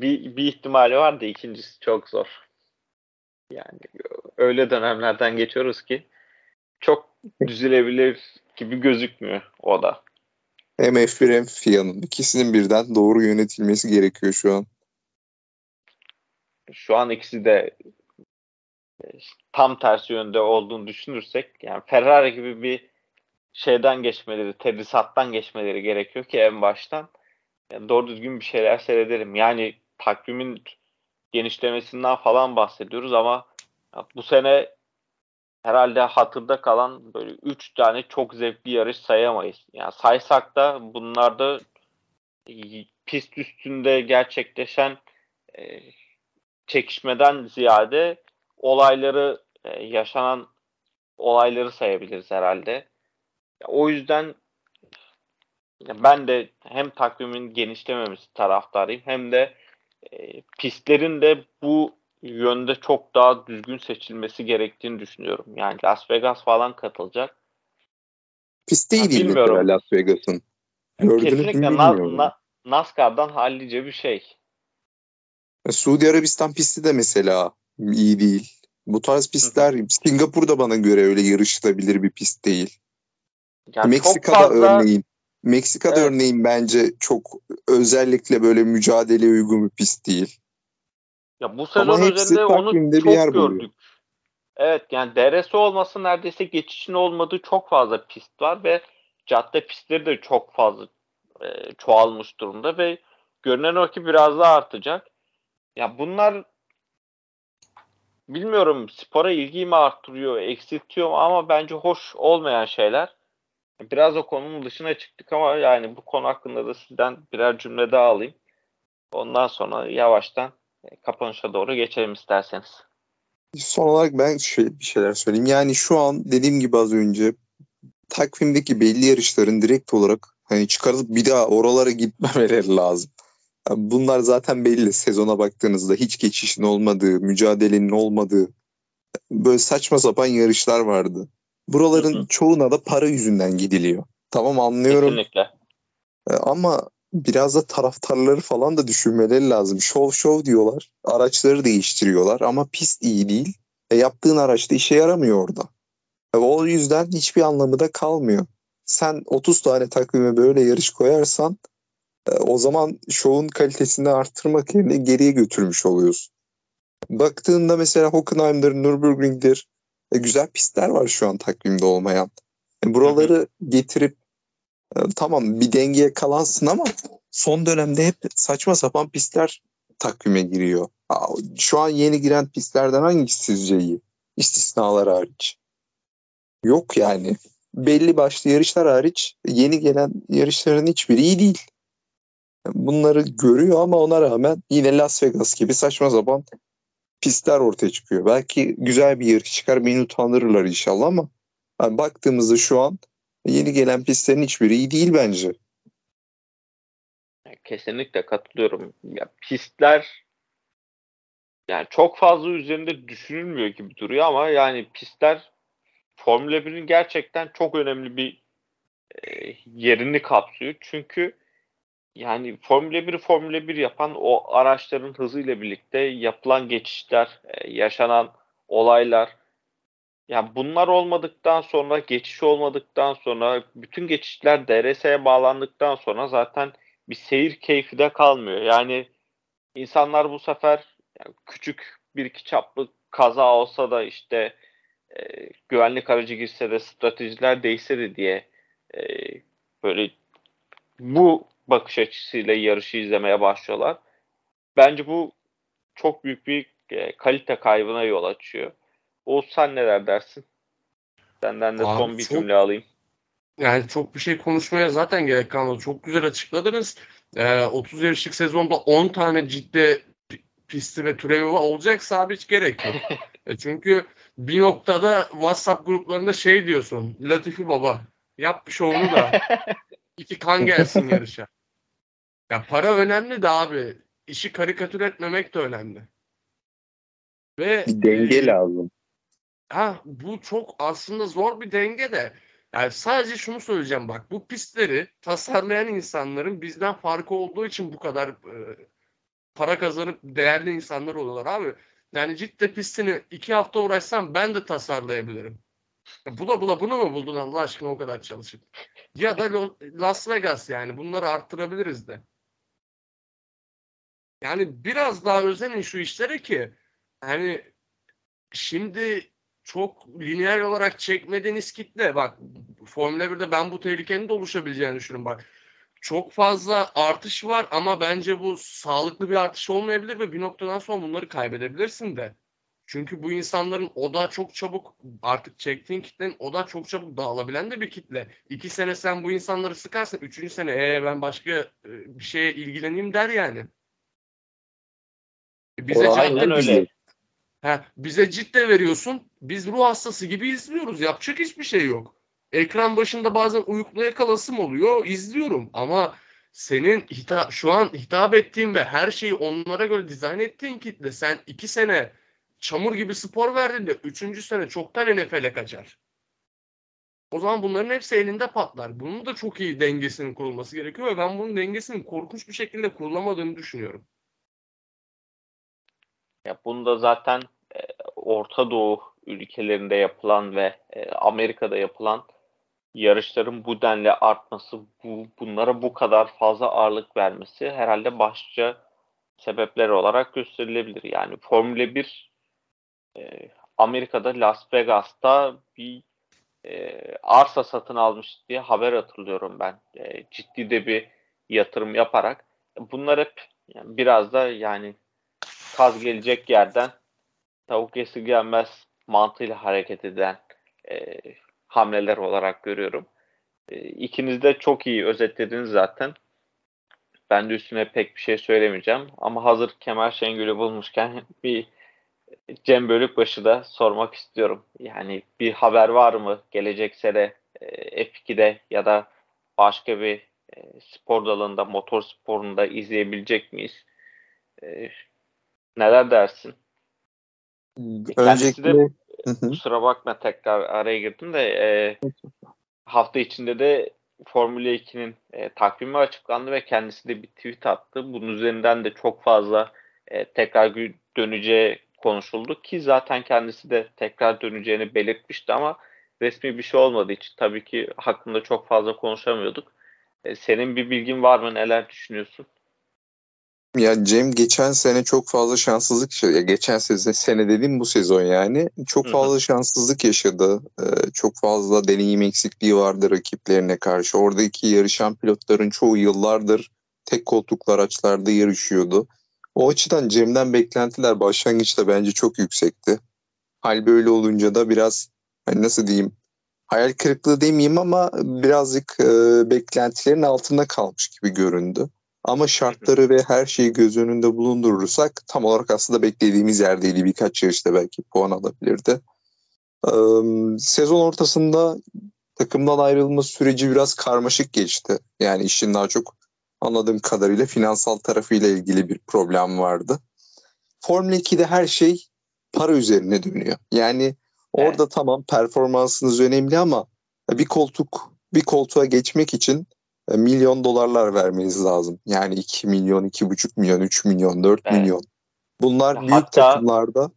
bir, bir ihtimali var da ikincisi çok zor. Yani öyle dönemlerden geçiyoruz ki çok düzülebilir gibi gözükmüyor o da. Hem F1 hem FIA'nın ikisinin birden doğru yönetilmesi gerekiyor şu an. Şu an ikisi de e, tam tersi yönde olduğunu düşünürsek yani Ferrari gibi bir şeyden geçmeleri, tedrisattan geçmeleri gerekiyor ki en baştan yani doğru düzgün bir şeyler seyredelim. Yani takvimin genişlemesinden falan bahsediyoruz ama bu sene herhalde hatırda kalan böyle 3 tane çok zevkli yarış sayamayız. Yani saysak da bunlarda pist üstünde gerçekleşen e, çekişmeden ziyade olayları e, yaşanan olayları sayabiliriz herhalde. O yüzden ben de hem takvimin genişlememesi taraftarıyım hem de e, pistlerin de bu yönde çok daha düzgün seçilmesi gerektiğini düşünüyorum. Yani Las Vegas falan katılacak. Pist değil Ha, değil bilmiyorum. Las Vegas'ın. Kesinlikle Na-. Na- NASCAR'dan hallice bir şey. Suudi Arabistan pisti de mesela iyi değil. Bu tarz pistler Singapur'da bana göre öyle yarışılabilir bir pist değil. Yani Meksika'da fazla örneğin Meksika'da Evet. örneğin bence çok özellikle böyle mücadeleye uygun bir pist değil. ya bu Ama sezon hepsi üzerinde onu takvimde bir çok yer buluyor. gördük. Evet yani DRS olması neredeyse geçişin olmadığı çok fazla pist var ve cadde pistleri de çok fazla e, çoğalmış durumda ve görünen o ki biraz daha artacak. Ya bunlar bilmiyorum spora ilgiyi mi arttırıyor, eksiltiyor mu ama bence hoş olmayan şeyler. Biraz o konunun dışına çıktık ama yani bu konu hakkında da sizden birer cümle daha alayım. Ondan sonra yavaştan e, kapanışa doğru geçelim isterseniz. Son olarak ben şey, bir şeyler söyleyeyim. Yani şu an dediğim gibi az önce takvimdeki belli yarışların direkt olarak hani çıkarılıp bir daha oralara gitmemeleri lazım. Yani bunlar zaten belli. Sezona baktığınızda hiç geçişin olmadığı, mücadelenin olmadığı böyle saçma sapan yarışlar vardı. Buraların Hı hı. çoğuna da para yüzünden gidiliyor. Tamam anlıyorum Kesinlikle. E, ama biraz da taraftarları falan da düşünmeleri lazım. Şov şov diyorlar. Araçları değiştiriyorlar ama pist iyi değil. E, yaptığın araç da işe yaramıyor orada. E, o yüzden hiçbir anlamı da kalmıyor. Sen 30 tane takvime böyle yarış koyarsan e, o zaman şovun kalitesini arttırmak yerine geriye götürmüş oluyorsun. Baktığında mesela Hockenheim'dir, Nürburgring'dir. E, güzel pistler var şu an takvimde olmayan. E, buraları getirip e, tamam bir dengeye kalansın ama son dönemde hep saçma sapan pistler takvime giriyor. Aa, Şu an yeni giren pistlerden hangisi sizce iyi? İstisnalar hariç. Yok yani. Belli başlı yarışlar hariç yeni gelen yarışların hiçbiri iyi değil. Bunları görüyor ama ona rağmen yine Las Vegas gibi saçma sapan pistler ortaya çıkıyor. Belki güzel bir yarış çıkar beni utandırırlar inşallah ama yani baktığımızda şu an yeni gelen pistlerin hiçbiri iyi değil bence. Kesinlikle katılıyorum. Ya pistler yani çok fazla üzerinde düşünülmüyor gibi duruyor ama yani pistler Formula 1'in gerçekten çok önemli bir e, yerini kapsıyor. Çünkü yani Formula 1'i Formula 1 yapan o araçların hızıyla birlikte yapılan geçişler, e, yaşanan olaylar yani bunlar olmadıktan sonra, geçiş olmadıktan sonra, bütün geçişler DRS'ye bağlandıktan sonra zaten bir seyir keyfi de kalmıyor. Yani insanlar bu sefer küçük bir iki çaplı kaza olsa da işte e, güvenlik aracı girse de stratejiler değişse de diye e, böyle bu bakış açısıyla yarışı izlemeye başlıyorlar. Bence bu çok büyük bir e, kalite kaybına yol açıyor. Oğuz sen neler dersin? Senden de Abi son bir çok- cümle alayım. Yani çok bir şey konuşmaya zaten gerek kalmadı. Çok güzel açıkladınız. Ee, 30 yarışlık sezonda 10 tane ciddi pi- pisti ve türevi olacaksa abi hiç gerek yok. E çünkü bir noktada WhatsApp gruplarında şey diyorsun. Latifi baba yap bir şovunu da iki kan gelsin yarışa. Ya para önemli de abi. İşi karikatür etmemek de önemli. Ve Bir denge e, lazım. Ha bu çok aslında zor bir denge de. Yani sadece şunu söyleyeceğim bak bu pistleri tasarlayan insanların bizden farkı olduğu için bu kadar e, para kazanıp değerli insanlar oluyorlar abi. Yani ciddi pistini iki hafta uğraşsam ben de tasarlayabilirim. Bula bula bunu mu buldun Allah aşkına o kadar çalışıp? Ya da Las Vegas yani bunları arttırabiliriz de. Yani biraz daha özenin şu işlere ki hani şimdi çok lineer olarak çekmediğiniz kitle bak Formula 1'de ben bu tehlikenin de oluşabileceğini düşünüyorum bak. Çok fazla artış var ama bence bu sağlıklı bir artış olmayabilir ve bir noktadan sonra bunları kaybedebilirsin de. Çünkü bu insanların odağı çok çabuk artık çektiğin kitlenin odağı çok çabuk dağılabilen de bir kitle. İki sene sen bu insanları sıkarsın. Üçüncü sene ee, ben başka e, bir şeye ilgileneyim der yani. Bize O Aynen öyle. Ha, bize cidde veriyorsun. Biz ruh hastası gibi izliyoruz. Yapacak hiçbir şey yok. Ekran başında bazen uykuya kalasım oluyor. izliyorum. Ama senin hita- şu an hitap ettiğin ve her şeyi onlara göre dizayn ettiğin kitle sen iki sene çamur gibi spor verdiğinde üçüncü sene çoktan NFL'e kaçar. o zaman bunların hepsi elinde patlar. Bunun da çok iyi dengesinin kurulması gerekiyor ve ben bunun dengesinin korkunç bir şekilde kurulamadığını düşünüyorum. Ya bunu da zaten e, Orta Doğu ülkelerinde yapılan ve e, Amerika'da yapılan yarışların bu denli artması, bu, bunlara bu kadar fazla ağırlık vermesi herhalde başlıca sebepler olarak gösterilebilir. Yani Formula 1 e, Amerika'da Las Vegas'ta bir e, arsa satın almış diye haber hatırlıyorum ben. E, ciddi de bir yatırım yaparak. Bunlar hep yani biraz da yani kaz gelecek yerden tavuk esirgenmez mantığıyla hareket eden e, hamleler olarak görüyorum. E, ikiniz de çok iyi özetlediniz zaten. Ben de üstüne pek bir şey söylemeyeceğim. Ama hazır Kemal Şengül'ü bulmuşken bir Cem Bölükbaşı da sormak istiyorum. Yani bir haber var mı gelecek sene e, F2'de ya da başka bir e, spor dalında, motor sporunda izleyebilecek miyiz? E, neler dersin? Kendisi de kusura bakma tekrar araya girdim de e, hafta içinde de Formula 2'nin e, takvimi açıklandı ve kendisi de bir tweet attı. Bunun üzerinden de çok fazla e, tekrar döneceği konuşuldu ki zaten kendisi de tekrar döneceğini belirtmişti ama resmi bir şey olmadığı için tabii ki hakkında çok fazla konuşamıyorduk. E, senin bir bilgin var mı? Neler düşünüyorsun? Ya Cem geçen sene çok fazla şanssızlık yaşadı. Ya geçen sene, sene dediğim bu sezon yani. Çok fazla şanssızlık yaşadı. Ee, çok fazla deneyim eksikliği vardı rakiplerine karşı. Oradaki yarışan pilotların çoğu yıllardır tek koltuklu araçlarda yarışıyordu. O açıdan Cem'den beklentiler başlangıçta bence çok yüksekti. Hal böyle olunca da biraz hani nasıl diyeyim hayal kırıklığı demeyeyim ama birazcık e, beklentilerin altında kalmış gibi göründü. Ama şartları ve her şeyi göz önünde bulundurursak tam olarak aslında beklediğimiz yerdeydi. Birkaç yarışta belki puan alabilirdi. Ee, sezon ortasında takımdan ayrılma süreci biraz karmaşık geçti. Yani işin daha çok anladığım kadarıyla finansal tarafıyla ilgili bir problem vardı. Formula 2'de her şey para üzerine dönüyor. Yani orada evet. tamam performansınız önemli ama bir koltuk bir koltuğa geçmek için e, milyon dolarlar vermeniz lazım. Yani 2 milyon, 2,5 milyon, 3 milyon, 4 evet. milyon. Bunlar Hatta, büyük takımlarda.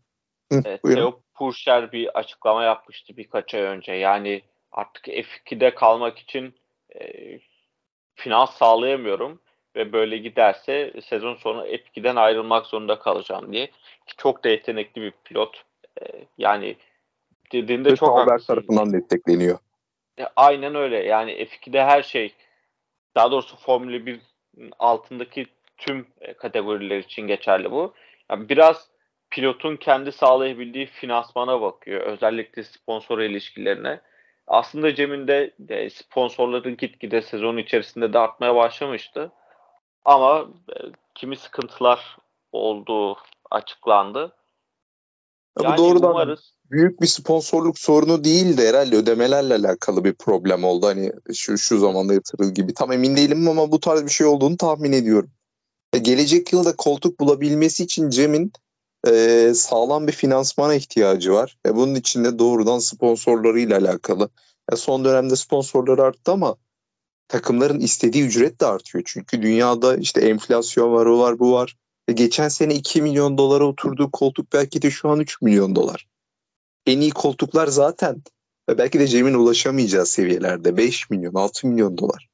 evet, Theo Purcher bir açıklama yapmıştı birkaç ay önce. Yani artık F2'de kalmak için e, finans sağlayamıyorum ve böyle giderse sezon sonu F2'den ayrılmak zorunda kalacağım diye. Çok da yetenekli bir pilot. E, yani dediğinde Ve çok haber tarafından destekleniyor. E, aynen öyle. Yani F2'de her şey daha doğrusu Formula 1 altındaki tüm e, kategoriler için geçerli bu. Yani biraz pilotun kendi sağlayabildiği finansmana bakıyor. Özellikle sponsor ilişkilerine. Aslında Cem'in de e, sponsorların gitgide sezon içerisinde de artmaya başlamıştı. Ama e, kimi sıkıntılar olduğu açıklandı. Yani bu doğrudan umarız büyük bir sponsorluk sorunu değil de herhalde ödemelerle alakalı bir problem oldu. Hani şu şu zamanda yatırıl gibi. Tam emin değilim ama bu tarz bir şey olduğunu tahmin ediyorum. E, gelecek yılda koltuk bulabilmesi için Cem'in e, sağlam bir finansmana ihtiyacı var. E, bunun için de doğrudan sponsorlarıyla alakalı. E, son dönemde sponsorları arttı ama takımların istediği ücret de artıyor. Çünkü dünyada işte enflasyon var, o var, bu var. E, geçen sene 2 milyon dolara oturduğu koltuk belki de şu an 3 milyon dolar en iyi koltuklar zaten ve belki de Cem'in ulaşamayacağı seviyelerde 5 milyon 6 milyon dolar.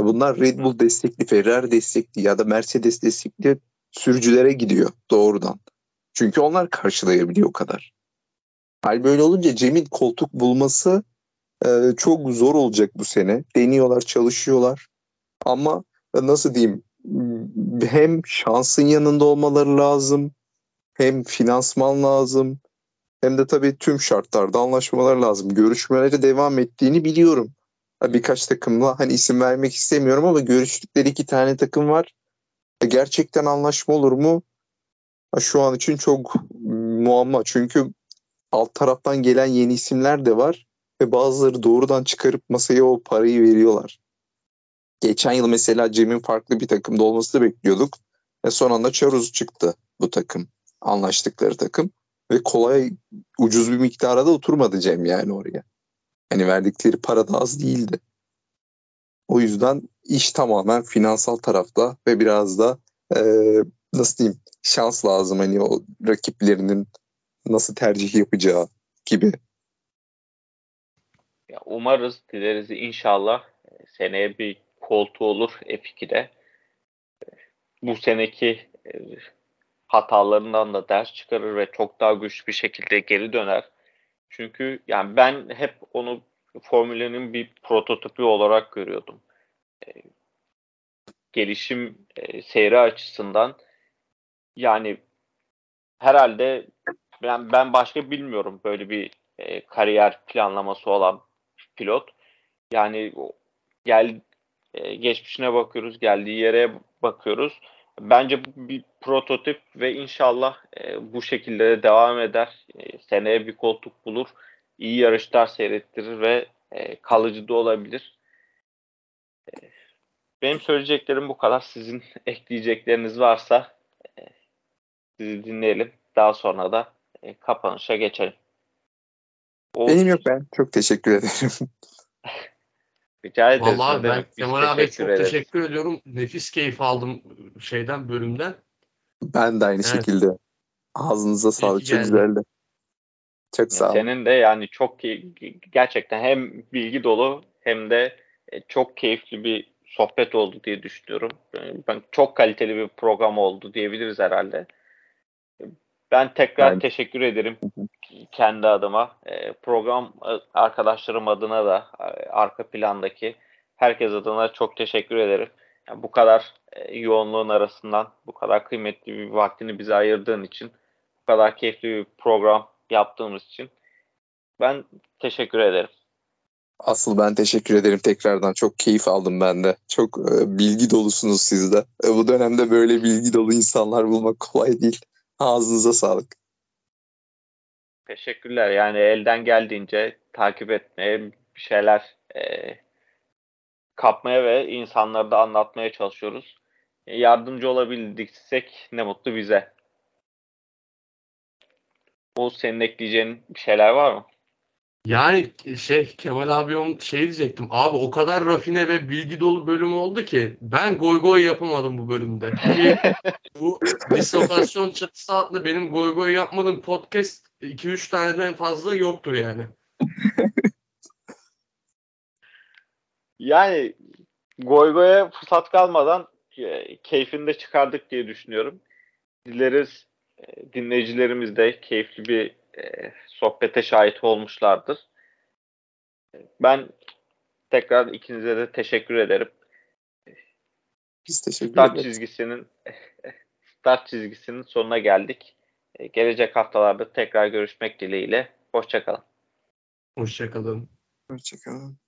Bunlar Red Bull destekli, Ferrari destekli ya da Mercedes destekli sürücülere gidiyor doğrudan. Çünkü onlar karşılayabiliyor o kadar. Hal böyle olunca Cem'in koltuk bulması e, çok zor olacak bu sene. Deniyorlar, çalışıyorlar. Ama nasıl diyeyim hem şansın yanında olmaları lazım hem finansman lazım hem de tabii tüm şartlarda anlaşmalar lazım. Görüşmeleri devam ettiğini biliyorum. Birkaç takımla hani isim vermek istemiyorum ama görüştükleri iki tane takım var. Gerçekten anlaşma olur mu? Şu an için çok muamma. Çünkü alt taraftan gelen yeni isimler de var ve bazıları doğrudan çıkarıp masaya o parayı veriyorlar. Geçen yıl mesela Cem'in farklı bir takımda olmasını bekliyorduk. Ve son anda Charuz çıktı bu takım. Anlaştıkları takım. Ve kolay ucuz bir miktara da oturmadı Cem yani oraya. Hani verdikleri para da az değildi. O yüzden iş tamamen finansal tarafta ve biraz da e, nasıl diyeyim şans lazım hani o rakiplerinin nasıl tercih yapacağı gibi. Ya umarız, dileriz inşallah seneye bir koltuğu olur F2'de. Bu seneki e, hatalarından da ders çıkarır ve çok daha güçlü bir şekilde geri döner. Çünkü yani ben hep onu Formüla'nın bir prototipi olarak görüyordum. E, gelişim e, seyri açısından yani herhalde ben ben başka bilmiyorum böyle bir e, kariyer planlaması olan pilot. Yani gel e, geçmişine bakıyoruz, geldiği yere bakıyoruz. Bence bu bir prototip ve inşallah e, bu şekilde de devam eder. E, seneye bir koltuk bulur, iyi yarışlar seyrettirir ve e, kalıcı da olabilir. E, benim söyleyeceklerim bu kadar. Sizin ekleyecekleriniz varsa dinleyelim. Daha sonra da e, kapanışa geçelim. O... Benim yok ben. Çok teşekkür ederim. Rica ederiz. Vallahi ben Kemal abi çok ederiz. teşekkür ediyorum. Nefis keyif aldım şeyden bölümden. Ben de aynı evet. şekilde. Ağzınıza sağlık. Çok güzeldi. Çok sağ olun. Senin de yani çok gerçekten hem bilgi dolu hem de e, çok keyifli bir sohbet oldu diye düşünüyorum. Ben çok kaliteli bir program oldu diyebiliriz herhalde. Ben tekrar ben... teşekkür ederim kendi adıma. E, program e, arkadaşlarım adına da arka plandaki herkes adına çok teşekkür ederim. Yani bu kadar yoğunluğun arasından bu kadar kıymetli bir vaktini bize ayırdığın için bu kadar keyifli bir program yaptığımız için ben teşekkür ederim. Asıl ben teşekkür ederim tekrardan. Çok keyif aldım ben de. Çok e, bilgi dolusunuz siz de. E, bu dönemde böyle bilgi dolu insanlar bulmak kolay değil. Ağzınıza sağlık. Teşekkürler. Yani elden geldiğince takip etmeye, bir şeyler e, kapmaya ve insanlara da anlatmaya çalışıyoruz. E, yardımcı olabildiksek ne mutlu bize. O senin ekleyeceğin bir şeyler var mı? Yani şey Kemal abi şey diyecektim. Abi o kadar rafine ve bilgi dolu bölüm oldu ki ben goy goy yapamadım bu bölümde. bu dislokasyon çatısı adlı benim goy goy yapmadığım podcast 2-3 taneden fazla yoktur yani. yani goy goya fırsat kalmadan e, keyfini de çıkardık diye düşünüyorum. Dileriz e, dinleyicilerimiz de keyifli bir e, sohbete şahit olmuşlardır. Ben tekrar ikinize de teşekkür ederim. Biz teşekkür start ederiz. çizgisinin start çizgisinin sonuna geldik. E, gelecek haftalarda tekrar görüşmek dileğiyle. Hoşçakalın. Hoşçakalın. Hoşçakalın.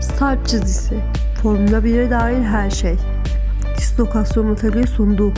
Start çizgisi. Formula 1'e dair her şey. Dislokasyon Atölye sundu.